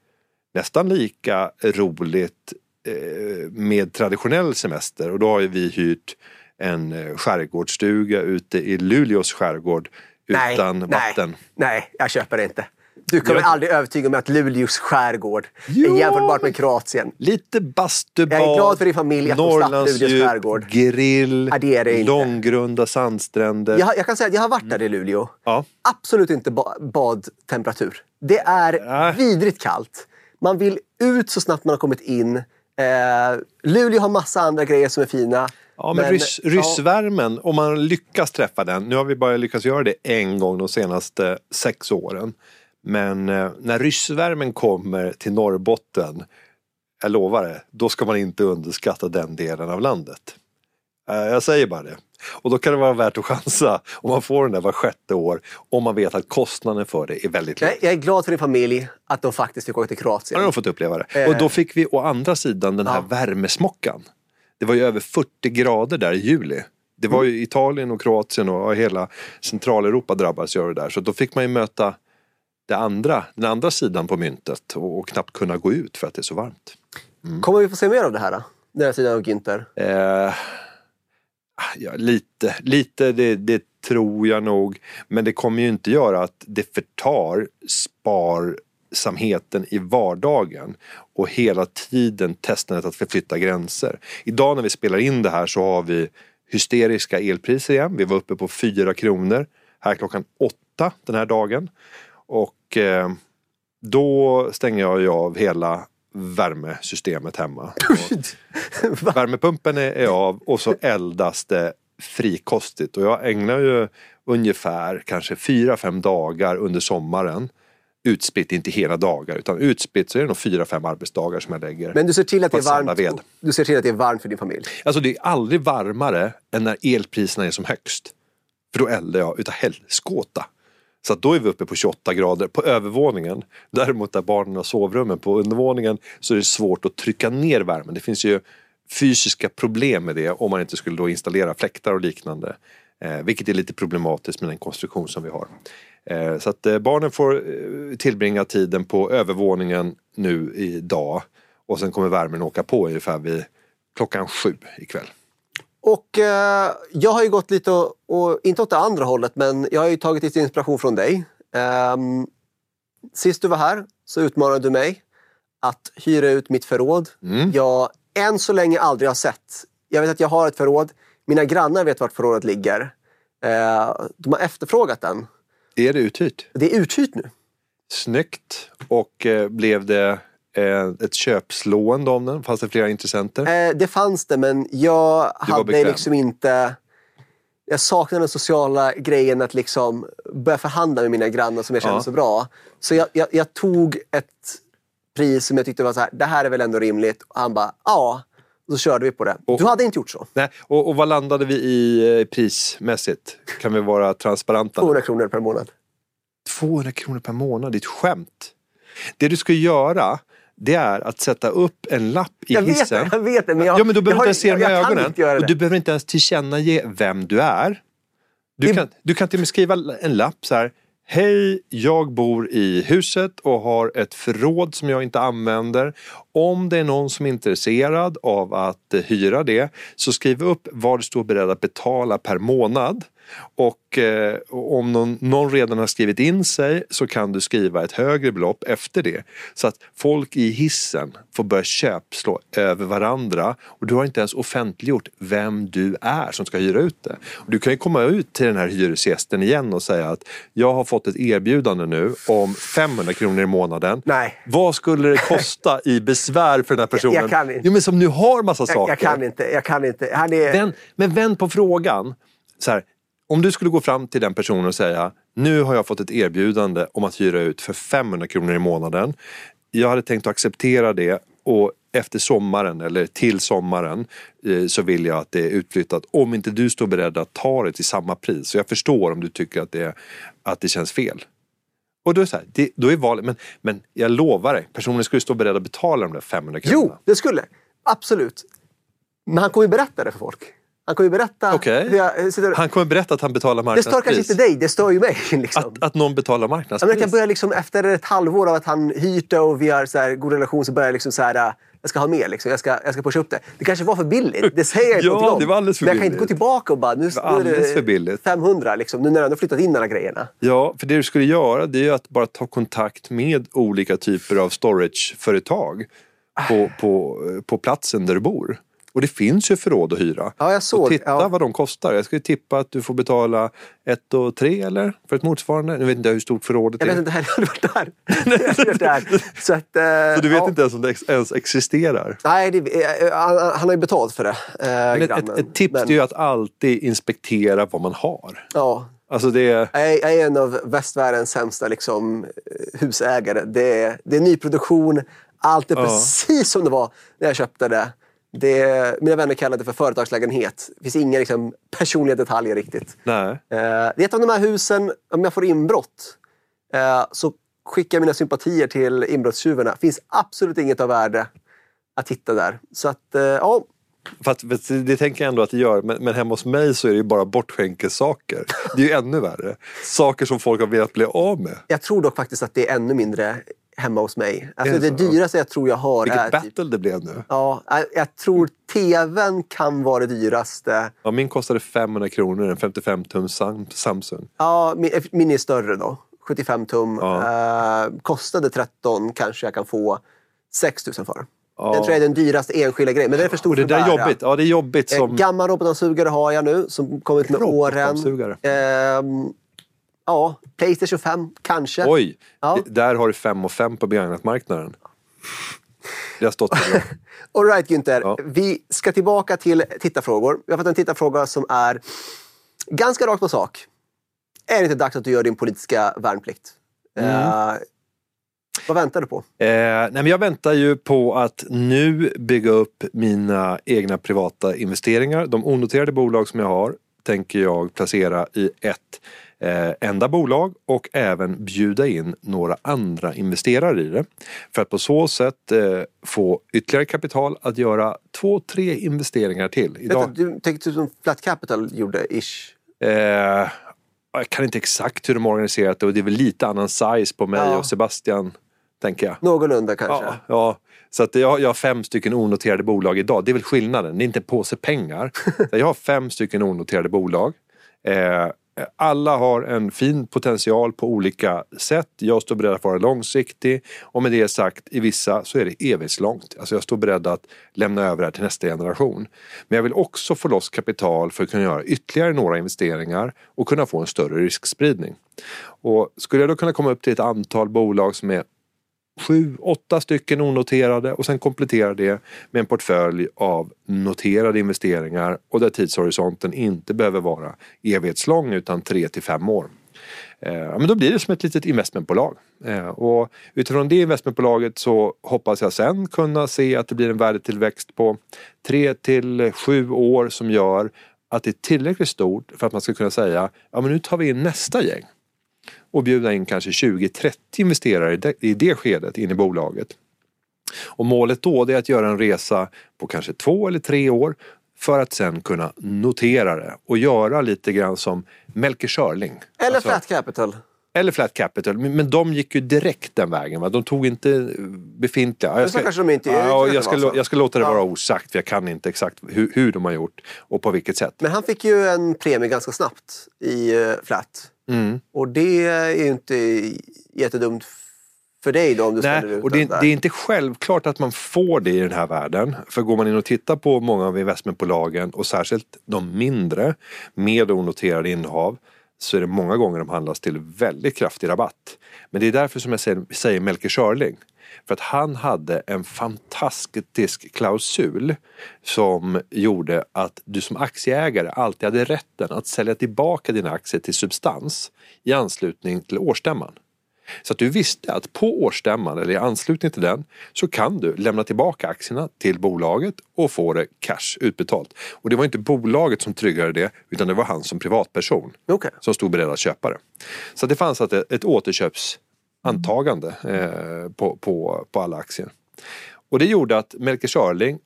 nästan lika roligt eh, med traditionell semester. Och då har ju vi hyrt en eh, skärgårdsstuga ute i Luleås skärgård utan nej, vatten. Nej, jag köper det inte. Du kommer Jag- aldrig övertyga mig att Luleås skärgård Jo! är jämförbart med Kroatien. Lite bastubad, Jag är glad för din familj att de slapp Luleås Norrlandsdjup, skärgård. grill, Ja, det det långgrunda sandstränder. Jag, jag kan säga att jag har varit där i Luleå. Ja. Absolut inte ba badtemperatur. Det är Nej. vidrigt kallt. Man vill ut så snabbt man har kommit in. Eh, Luleå har massa andra grejer som är fina. Ja, men, ryss, ryssvärmen, om man lyckas träffa den. Nu har vi bara lyckats göra det en gång de senaste sex åren. Men eh, när ryssvärmen kommer till Norrbotten, jag lovar det, då ska man inte underskatta den delen av landet. Eh, jag säger bara det. Och då kan det vara värt att chansa om man får den där var sjätte år. Om man vet att kostnaden för det är väldigt låg. Jag, är glad för din familj att de faktiskt fick åka till Kroatien. har nog fått uppleva det. Eh. Och då fick vi å andra sidan den här Ja. värmesmockan. Det var ju över 40 grader där i juli. Det var ju Italien och Kroatien och hela Centraleuropa drabbades av det där. Så då fick man ju möta det andra, den andra sidan på myntet och, och knappt kunna gå ut för att det är så varmt. Kommer vi få se mer av det här? Då? Den här sidan av Günther? Eh, ja, lite, lite det, det tror jag nog. Men det kommer ju inte göra att det förtar sparsamheten i vardagen och hela tiden testandet att förflytta gränser. Idag när vi spelar in det här så har vi hysteriska elpriser igen. Vi var uppe på 4 kronor här klockan 8 den här dagen. Och eh, då stänger jag ju av hela värmesystemet hemma. Och värmepumpen är, är av och så eldas det frikostigt och jag ägnar ju ungefär kanske 4-5 dagar under sommaren utspritt, inte hela dagar utan utspritt så är det nog 4-5 arbetsdagar som jag lägger. Men du ser, till att det är samla ved. varmt, du ser till att det är varmt för din familj? Alltså det är aldrig varmare än när elpriserna är som högst. För då eldar jag utav helskåta. Så att då är vi uppe på 28 grader på övervåningen. Däremot där barnen har sovrummen på undervåningen så är det svårt att trycka ner värmen. Det finns ju fysiska problem med det om man inte skulle då installera fläktar och liknande. Eh, vilket är lite problematiskt med den konstruktion som vi har. Eh, så att eh, barnen får eh, tillbringa tiden på övervåningen nu idag. Och sen kommer värmen åka på ungefär vid klockan sju ikväll. Och eh, jag har ju gått lite, och, och, inte åt det andra hållet, men jag har ju tagit lite inspiration från dig. Ehm, sist du var här så utmanade du mig att hyra ut mitt förråd. Mm. Jag än så länge aldrig har sett. Jag vet att jag har ett förråd. Mina grannar vet vart förrådet ligger. Eh, de har efterfrågat den. Är det uthyrt? Det är uthyrt nu. Snyggt. Och eh, blev det eh, ett köpslående om den? Fanns det flera intressenter? Eh, det fanns det, men jag hade bekväm. liksom inte... Jag saknade den sociala grejen att liksom börja förhandla med mina grannar som jag kände Ja. så bra. Så jag, jag, jag tog ett pris som jag tyckte var så här, det här är väl ändå rimligt. Och han bara, ja. Och så körde vi på det. Och- du hade inte gjort så. Nej. Och, och vad landade vi i eh, prismässigt? Kan vi vara transparenta? 200 kronor per månad. 200 kronor per månad, det är ett skämt. Det du ska göra, det är att sätta upp en lapp i Jag vet hissen. det, jag vet det. Men jag, ja men du behöver har- inte ens se kan ögonen. Och du behöver inte ens tillkännage vem du är. Du, Det- kan, du kan till och med skriva en lapp så här. Hej, jag bor i huset och har ett förråd som jag inte använder. Om det är någon som är intresserad av att eh, hyra det så skriv upp vad du står beredd att betala per månad. Och eh, om någon, någon redan har skrivit in sig så kan du skriva ett högre belopp efter det. Så att folk i hissen får börja köpslå över varandra och du har inte ens offentliggjort vem du är som ska hyra ut det. Och du kan ju komma ut till den här hyresgästen igen och säga att jag har fått ett erbjudande nu om 500 kronor i månaden. Nej. Vad skulle det kosta i besvär för den här personen? jag kan inte. Jo, men som nu har massa Jag, saker. jag kan inte. Jag kan inte. Han är... Vänd, men vänd på frågan. Så här, om du skulle gå fram till den personen och säga nu har jag fått ett erbjudande om att hyra ut för 500 kronor i månaden. Jag hade tänkt att acceptera det och efter sommaren eller till sommaren eh, så vill jag att det är utflyttat om inte du står beredd att ta det till samma pris. Så jag förstår om du tycker att det, att det känns fel. Och då är, så här, det, då är valet, men, men jag lovar dig, personen skulle stå beredd att betala de där 500 kronorna. Jo, det skulle. Absolut. Men han kommer ju berätta det för folk. Han kommer ju berätta hur jag sitter... Han kommer berätta att han betalar Det marknadspris. stör kanske inte dig, det stör ju mig. Liksom. Att, att någon betalar Ja, marknadspris? jag börjar liksom, efter ett halvår av att han hyrt det och vi har så här, god relation så börjar jag liksom så här, äh, jag ska ha mer. Liksom. Jag, ska, jag ska pusha upp det. Det kanske var för billigt, det säger jag inte Ja, om. det var alldeles för Men jag kan inte billigt. gå tillbaka och bara, nu, nu är alldeles för det billigt. 500 liksom, nu när jag ändå flyttat in alla grejerna. Ja, för det du skulle göra det är att bara ta kontakt med olika typer av storageföretag på, på, på platsen där du bor. Och det finns ju förråd att hyra. Ja, jag såg. Och titta Ja. vad de kostar. Jag skulle tippa att du får betala ett och tre eller? För ett motsvarande. Nu vet inte jag hur stort förrådet Jag är. vet inte, jag har aldrig varit där. Jag har aldrig varit där. Så, att, eh, Så du vet ja. inte ens om det ens existerar. Nej, det, eh, han, han har ju betalt för det. Eh, ett, ett, ett tips Men, är ju att alltid inspektera vad man har. Ja, Alltså det. Jag är, jag är en av västvärldens sämsta liksom, eh, husägare. Det är, det är nyproduktion. Allt är Ja. precis som det var när jag köpte det. Det mina vänner kallar det för företagslägenhet. Det finns inga liksom, personliga detaljer riktigt. Nej. Eh, det är ett av de här husen, om jag får inbrott eh, så skickar jag mina sympatier till inbrottstjuvarna. Det finns absolut inget av värde att hitta där. Så att, eh, ja. Fast det, tänker jag ändå att det gör, men, men hemma hos mig så är det ju bara bortskänkessaker. Det är ju ännu värre. Saker som folk har velat bli av med. Jag tror dock faktiskt att det är ännu mindre hemma hos mig. Alltså det det dyraste jag tror jag har Vilket är... battle Typ, det blev nu. ja, jag- tror tvn kan vara det dyraste. Ja, min kostade 500 kronor, en 55 tum Sam- Samsung. Ja, min, min är större då. 75 tum. Ja. Eh, kostade 13 kanske jag kan få 6 000 för. Ja. Den tror jag är den dyraste enskilda grejen. Men det är för stor det för där är jobbigt. Ja, det är jobbigt Eh, som... Gammal robotdammsugare har jag nu som kommit med åren. Robotdammsugare. Ja, Playstation 5 kanske. Oj, Ja. där har du 5 och 5 på begagnatmarknaden. Det har stått bra. All right Günther, Ja. vi ska tillbaka till tittarfrågor. Vi har fått en tittarfråga som är ganska rakt på sak. Är det inte dags att du gör din politiska värnplikt? Mm. Eh, vad väntar du på? Eh, nej men jag väntar ju på att nu bygga upp mina egna privata investeringar. De onoterade bolag som jag har tänker jag placera i ett eh, enda bolag och även bjuda in några andra investerare i det. För att på så sätt eh, få ytterligare kapital att göra två, tre investeringar till. Idag, Du, du tänkte som Flat Capital gjorde, ish. Eh, jag kan inte exakt hur de har organiserat det och det är väl lite annan size på mig Ja. och Sebastian, tänker jag. Någorlunda kanske. Ja, ja. Så att jag, jag har fem stycken onoterade bolag idag. Det är väl skillnaden. Det är inte en påse pengar. Jag har fem stycken onoterade bolag. Eh, alla har en fin potential på olika sätt. Jag står beredd att vara långsiktig och med det sagt i vissa så är det evighetslångt. Alltså jag står beredd att lämna över det här till nästa generation. Men jag vill också få loss kapital för att kunna göra ytterligare några investeringar och kunna få en större riskspridning. Och skulle jag då kunna komma upp till ett antal bolag som är sju, åtta stycken onoterade och sen komplettera det med en portfölj av noterade investeringar och där tidshorisonten inte behöver vara evighetslång utan tre till fem år. Eh, men då blir det som ett litet investmentbolag. Eh, och utifrån det investmentbolaget så hoppas jag sen kunna se att det blir en värdetillväxt på tre till sju år som gör att det är tillräckligt stort för att man ska kunna säga ja men nu tar vi in nästa gäng och bjuda in kanske 20-30 investerare i det, skedet in i bolaget. Och målet då är att göra en resa på kanske två eller tre år för att sen kunna notera det och göra lite grann som Melker Schörling. Eller Alltså- Flat Capital. Eller Flat Capital, men de gick ju direkt den vägen. Va? De tog inte befintliga. Ja, Jag så kanske de inte- ja, jag, ska, var så. lå- jag ska låta det vara osagt för jag kan inte exakt hur, hur de har gjort och på vilket sätt. Men han fick ju en premie ganska snabbt i eh, Flat. Mm. Och det är ju inte jättedumt för dig då om du Nej, ut och det, det är inte självklart att man får det i den här världen. För går man in och tittar på många av investmentbolagen och särskilt de mindre med onoterade innehav så är det många gånger de handlas till väldigt kraftig rabatt. Men det är därför som jag säger, säger Melker Schörling. För att han hade en fantastisk klausul som gjorde att du som aktieägare alltid hade rätten att sälja tillbaka dina aktier till substans i anslutning till årsstämman. Så att du visste att på årsstämman eller i anslutning till den så kan du lämna tillbaka aktierna till bolaget och få det cash utbetalt. Och det var inte bolaget som tryggade det utan det var han som privatperson Okej. som stod beredd att köpa det. Så det fanns ett, ett återköpsantagande eh, på, på, på alla aktier. Och det gjorde att Melker Schörling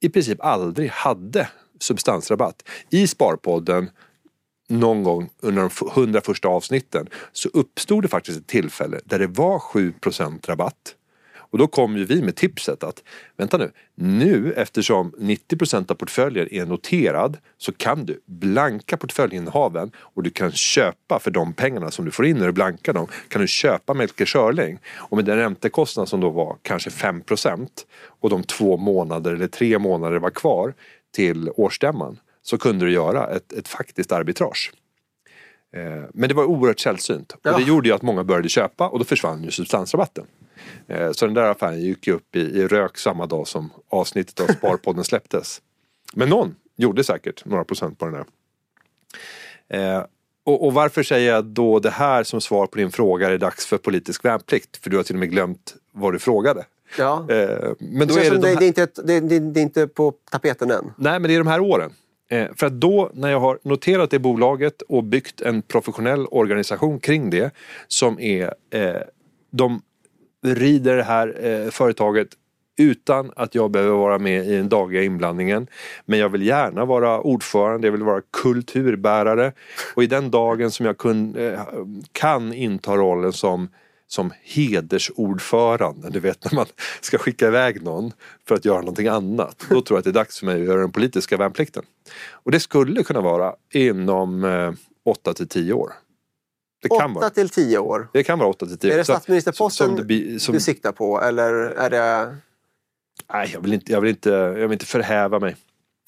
i princip aldrig hade substansrabatt. I Sparpodden någon gång under de 100 första avsnitten så uppstod det faktiskt ett tillfälle där det var 7 rabatt. Och då kom ju vi med tipset att vänta nu, nu eftersom 90% av portföljen är noterad så kan du blanka portföljinnehaven och du kan köpa för de pengarna som du får in när du blankar dem kan du köpa Melker Schörling och med den räntekostnad som då var kanske 5% och de två månader eller tre månader var kvar till årsstämman så kunde du göra ett, ett faktiskt arbitrage. Eh, Men det var oerhört sällsynt och Ja. det gjorde ju att många började köpa och då försvann ju substansrabatten. Eh, Så den där affären gick ju upp i, i rök samma dag som avsnittet av Sparpodden släpptes. Men någon gjorde säkert några procent på den där. Eh, och, och varför säger jag då det här som svar på din fråga är det dags för politisk värnplikt? För du har till och med glömt vad du frågade. Ja. Eh, Men Det, då känns är det som de det, här... det, är inte ett, det, det, det är inte på tapeten än. Nej, men det är de här åren. Eh, för att då, när jag har noterat det bolaget och byggt en professionell organisation kring det som är, eh, de rider det här eh, företaget utan att jag behöver vara med i den dagliga inblandningen. Men jag vill gärna vara ordförande, jag vill vara kulturbärare och i den dagen som jag kun, eh, kan inta rollen som som hedersordförande, du vet när man ska skicka iväg någon för att göra någonting annat. Då tror jag att det är dags för mig att göra den politiska värnplikten. Och det skulle kunna vara inom eh, 8 till 10 år. Det kan 8 vara. till 10 år? Det kan vara 8 till 10 år. Är det statsministerposten som, som, du siktar på eller är det? Nej, jag vill inte, jag vill inte, jag vill inte förhäva mig.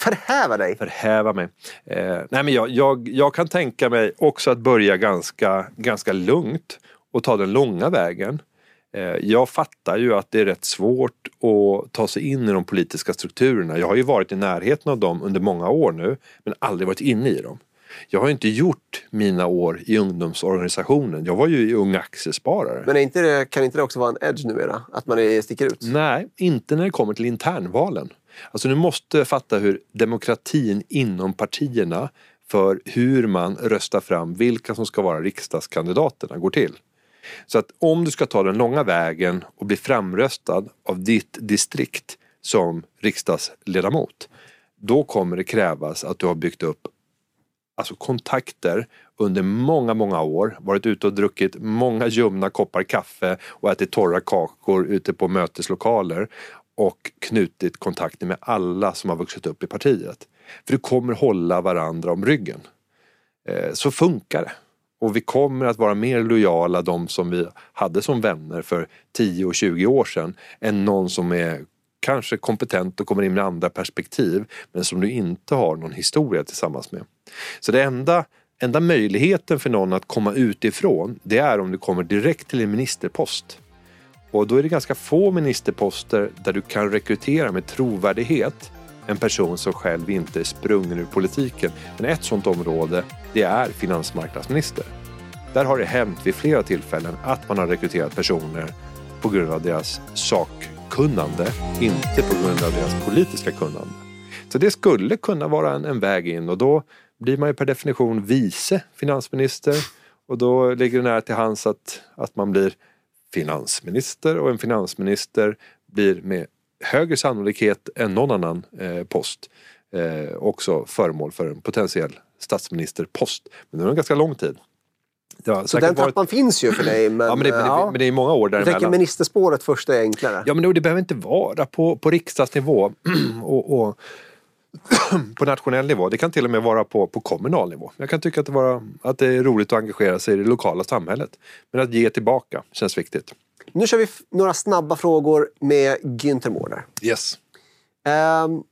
Förhäva dig? Förhäva mig. Eh, nej men jag, jag, jag kan tänka mig också att börja ganska, ganska lugnt och ta den långa vägen. Eh, jag fattar ju att det är rätt svårt att ta sig in i de politiska strukturerna. Jag har ju varit i närheten av dem under många år nu men aldrig varit inne i dem. Jag har inte gjort mina år i ungdomsorganisationen. Jag var ju i Ung Aktiesparare. Men inte det, kan inte det också vara en edge numera? Att man är, sticker ut? Nej, inte när det kommer till internvalen. Alltså du måste fatta hur demokratin inom partierna för hur man röstar fram vilka som ska vara riksdagskandidaterna går till. Så att om du ska ta den långa vägen och bli framröstad av ditt distrikt som riksdagsledamot då kommer det krävas att du har byggt upp alltså kontakter under många, många år. Varit ute och druckit många ljumna koppar kaffe och ätit torra kakor ute på möteslokaler och knutit kontakter med alla som har vuxit upp i partiet. För du kommer hålla varandra om ryggen. Eh, så funkar det. Och vi kommer att vara mer lojala de som vi hade som vänner för 10 och 20 år sedan än någon som är kanske kompetent och kommer in med andra perspektiv men som du inte har någon historia tillsammans med. Så det enda, enda möjligheten för någon att komma utifrån det är om du kommer direkt till en ministerpost. Och då är det ganska få ministerposter där du kan rekrytera med trovärdighet en person som själv inte är sprungen ur politiken. Men ett sådant område, det är finansmarknadsminister. Där har det hänt vid flera tillfällen att man har rekryterat personer på grund av deras sakkunnande, inte på grund av deras politiska kunnande. Så det skulle kunna vara en, en väg in och då blir man ju per definition vice finansminister och då ligger det nära till hands att, att man blir finansminister och en finansminister blir med högre sannolikhet än någon annan eh, post eh, också föremål för en potentiell statsministerpost. Men det är en ganska lång tid. Så den trappan varit... finns ju för dig. Men, ja, men, det, men, ja. men det är många år däremellan. Jag tänker ministerspåret först är enklare. Ja men det, det behöver inte vara på, på riksdagsnivå och, och på nationell nivå. Det kan till och med vara på, på kommunal nivå. Jag kan tycka att det, vara, att det är roligt att engagera sig i det lokala samhället. Men att ge tillbaka känns viktigt. Nu kör vi några snabba frågor med Günther Mårder. Yes. Um,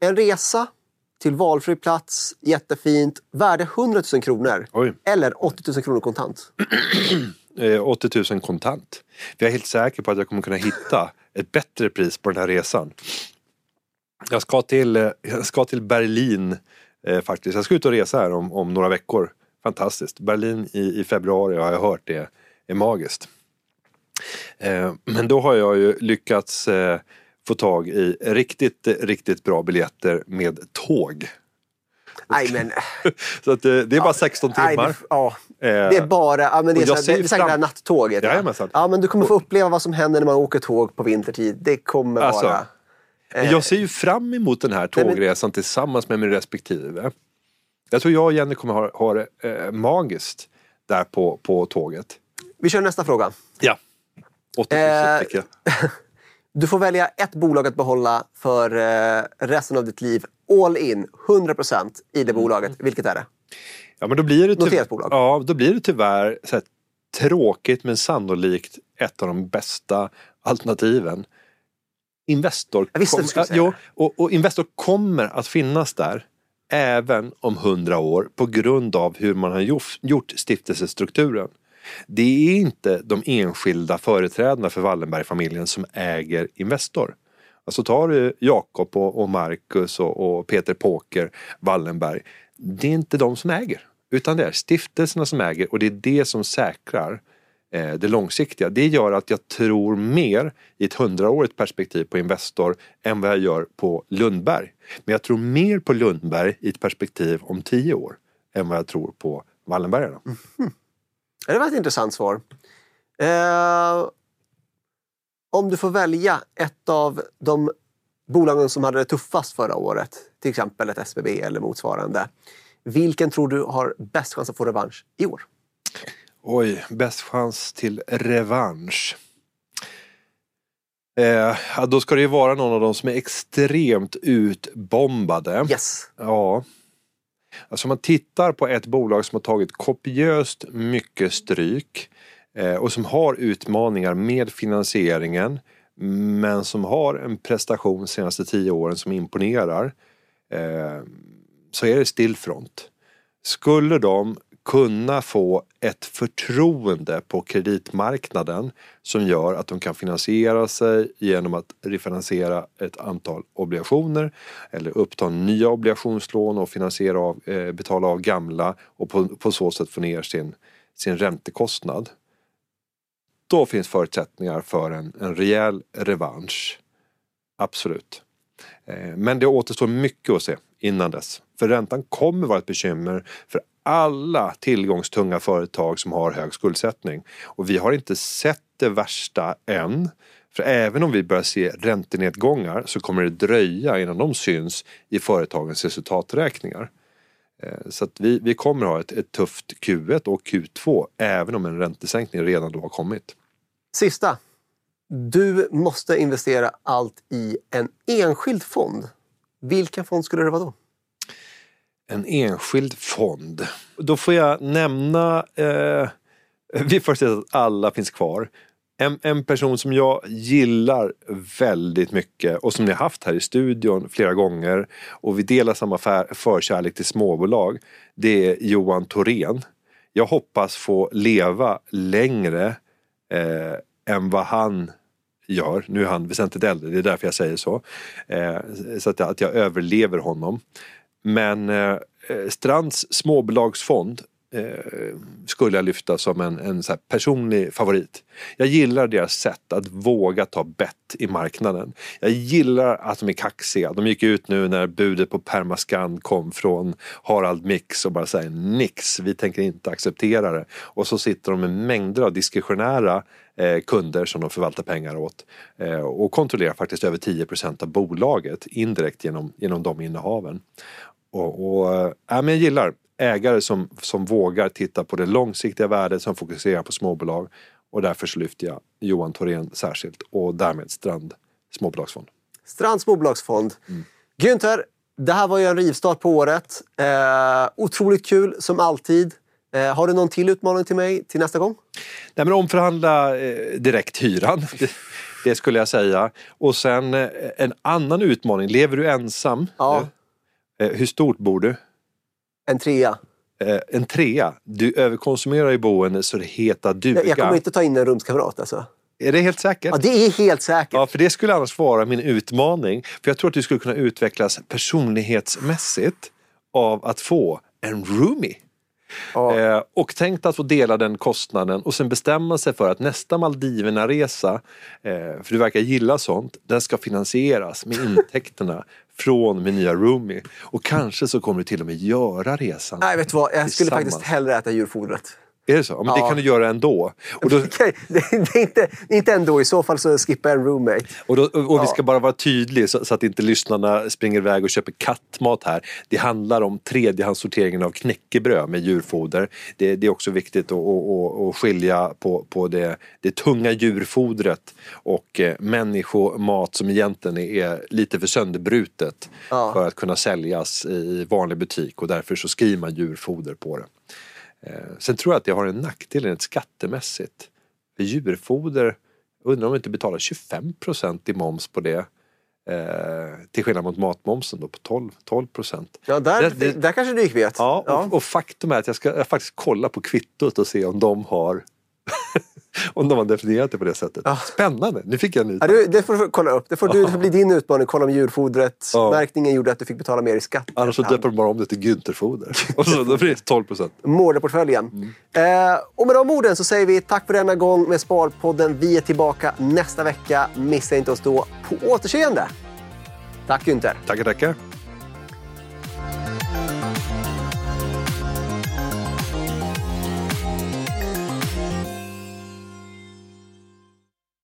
en resa till valfri plats, jättefint, värde 100 000 kronor. Oj. Eller 80 000 kronor kontant. 80 000 eh, kontant. Jag är helt säker på att jag kommer kunna hitta ett bättre pris på den här resan. Jag ska till, eh, jag ska till Berlin eh, faktiskt. Jag ska ut och resa här om, om några veckor. Fantastiskt. Berlin i, i februari har jag hört det är magiskt. Eh, men då har jag ju lyckats eh, få tag i riktigt, riktigt bra biljetter med tåg. Nej men... så att, det är bara 16 timmar. Nej, det, ja. Det är bara, ja, men det är, så, det är säkert nattåget. Ja. ja men du kommer få uppleva vad som händer när man åker tåg på vintertid. Det kommer alltså, vara... Eh, jag ser ju fram emot den här tågresan men, tillsammans med min respektive. Jag tror jag och Jenny kommer ha, ha det eh, magiskt där på, på tåget. Vi kör nästa fråga. Ja. 80 000 fick jag. Du får välja ett bolag att behålla för eh, resten av ditt liv. All in, 100% i det mm. bolaget. Vilket är det? Ja, men då blir det Noterat bolag. Ja, då blir det tyvärr så här, tråkigt men sannolikt ett av de bästa alternativen. Investor, jag visste kom, ja, och, och Investor kommer att finnas där även om hundra år på grund av hur man har gjort stiftelsestrukturen. Det är inte de enskilda företrädarna för Wallenbergfamiljen som äger Investor. Alltså tar du Jakob och, Marcus och, Peter Påker Wallenberg. Det är inte de som äger. Utan det är stiftelserna som äger och det är det som säkrar eh, det långsiktiga. Det gör att jag tror mer i ett hundraårigt perspektiv på Investor än vad jag gör på Lundberg. Men jag tror mer på Lundberg i ett perspektiv om tio år än vad jag tror på Wallenbergarna. Mm. Det var ett intressant svar. Eh, Om du får välja ett av de bolagen som hade det tuffast förra året, till exempel ett SBB eller motsvarande. Vilken tror du har bäst chans att få revansch i år? Oj, bäst chans till revansch. Eh, då ska det ju vara någon av dem som är extremt utbombade. Yes. Ja. Alltså om man tittar på ett bolag som har tagit kopiöst mycket stryk eh, och som har utmaningar med finansieringen men som har en prestation de senaste tio åren som imponerar eh, så är det Stillfront. Skulle de kunna få ett förtroende på kreditmarknaden som gör att de kan finansiera sig genom att refinansiera ett antal obligationer eller uppta nya obligationslån och finansiera av, eh, betala av gamla och på, på så sätt få ner sin, sin räntekostnad. Då finns förutsättningar för en, en rejäl revansch. Absolut. Eh, men det återstår mycket att se innan dess. För räntan kommer vara ett bekymmer för alla tillgångstunga företag som har hög skuldsättning. Och vi har inte sett det värsta än. För även om vi börjar se räntenedgångar så kommer det dröja innan de syns i företagens resultaträkningar. Eh, så att vi, vi kommer ha ett, ett tufft Q1 och Q2 även om en räntesänkning redan då har kommit. Sista. Du måste investera allt i en enskild fond. Vilken fond skulle det vara då? En enskild fond. Då får jag nämna, eh, vi får se att alla finns kvar. En, en, person som jag gillar väldigt mycket och som ni har haft här i studion flera gånger och vi delar samma för, förkärlek till småbolag. Det är Johan Thorén. Jag hoppas få leva längre eh, än vad han gör. Nu är han väsentligt äldre, det är därför jag säger så. Eh, så att, att jag överlever honom. Men eh, eh, Strands småbolagsfond eh, skulle jag lyfta som en, en så personlig favorit. Jag gillar deras sätt att våga ta bett i marknaden. Jag gillar att de är kaxiga. De gick ut nu när budet på Permascan kom från Harald Mix och bara säger nix, vi tänker inte acceptera det. Och så sitter de med mängder av diskretionära eh, kunder som de förvaltar pengar åt eh, och kontrollerar faktiskt över 10% av bolaget indirekt genom, genom de innehaven. Och, och äh, men jag gillar ägare som, som vågar titta på det långsiktiga värdet, som fokuserar på småbolag. Och därför så lyfter jag Johan Thorén särskilt och därmed Strand småbolagsfond. Strand småbolagsfond. Mm. Günther, det här var ju en rivstart på året. Eh, otroligt kul som alltid. Eh, har du någon till utmaning till mig till nästa gång? Nej, men omförhandla eh, direkt hyran. Det, det, skulle jag säga. Och sen eh, en annan utmaning. Lever du ensam? Ja. Eh, hur stort bor du? En trea. Eh, en trea. Du överkonsumerar i boende så det heter duga. Jag kommer inte ta in en rumskamrat alltså. Är det helt säkert? Ja, det är helt säkert. Ja, för det skulle annars vara min utmaning. För jag tror att du skulle kunna utvecklas personlighetsmässigt av att få en roomie. Ja. Eh, och tänkt att få dela den kostnaden och sen bestämma sig för att nästa Maldiverna-resa, eh, för du verkar gilla sånt, den ska finansieras med intäkterna från min nya roomie. Och kanske så kommer du till och med göra resan. Nej, vet du vad? Jag skulle faktiskt hellre äta djurfodret. Är det så? Men ja. det kan du göra ändå. Och då... det, är inte, inte ändå, i så fall så skippar jag en roommate. Och, då, och ja. vi ska bara vara tydliga så, så, att inte lyssnarna springer iväg och köper kattmat här. Det handlar om tredjehandssorteringen av knäckebröd med djurfoder. Det, det är också viktigt att skilja på, på det, det tunga djurfodret och eh, människomat som egentligen är lite för sönderbrutet ja. för att kunna säljas i vanlig butik och därför så skriver man djurfoder på det. Eh, sen tror jag att det har en nackdel rent skattemässigt. För djurfoder, undrar om vi inte betalar 25 i moms på det. Eh, till skillnad mot matmomsen då på 12, 12 Ja, där, det, det, där kanske du gick vet. Ja, ja. Och, och, faktum är att jag ska jag faktiskt kolla på kvittot och se om de har Om de har definierat det på det sättet. Ja. Spännande, nu fick jag en ja, du, Det får du kolla upp. Det får, du, det får bli din utmaning. Kolla om djurfodret. Ja. Märkningen gjorde att du fick betala mer i skatt. Annars så döper de bara om det till Güntherfoder. och så då blir det 12 procent. Målarportföljen. Mm. Eh, och med de orden så säger vi tack för denna gång med Sparpodden. Vi är tillbaka nästa vecka. Missa inte oss då. På återseende! Tack Günther. Tackar, tackar.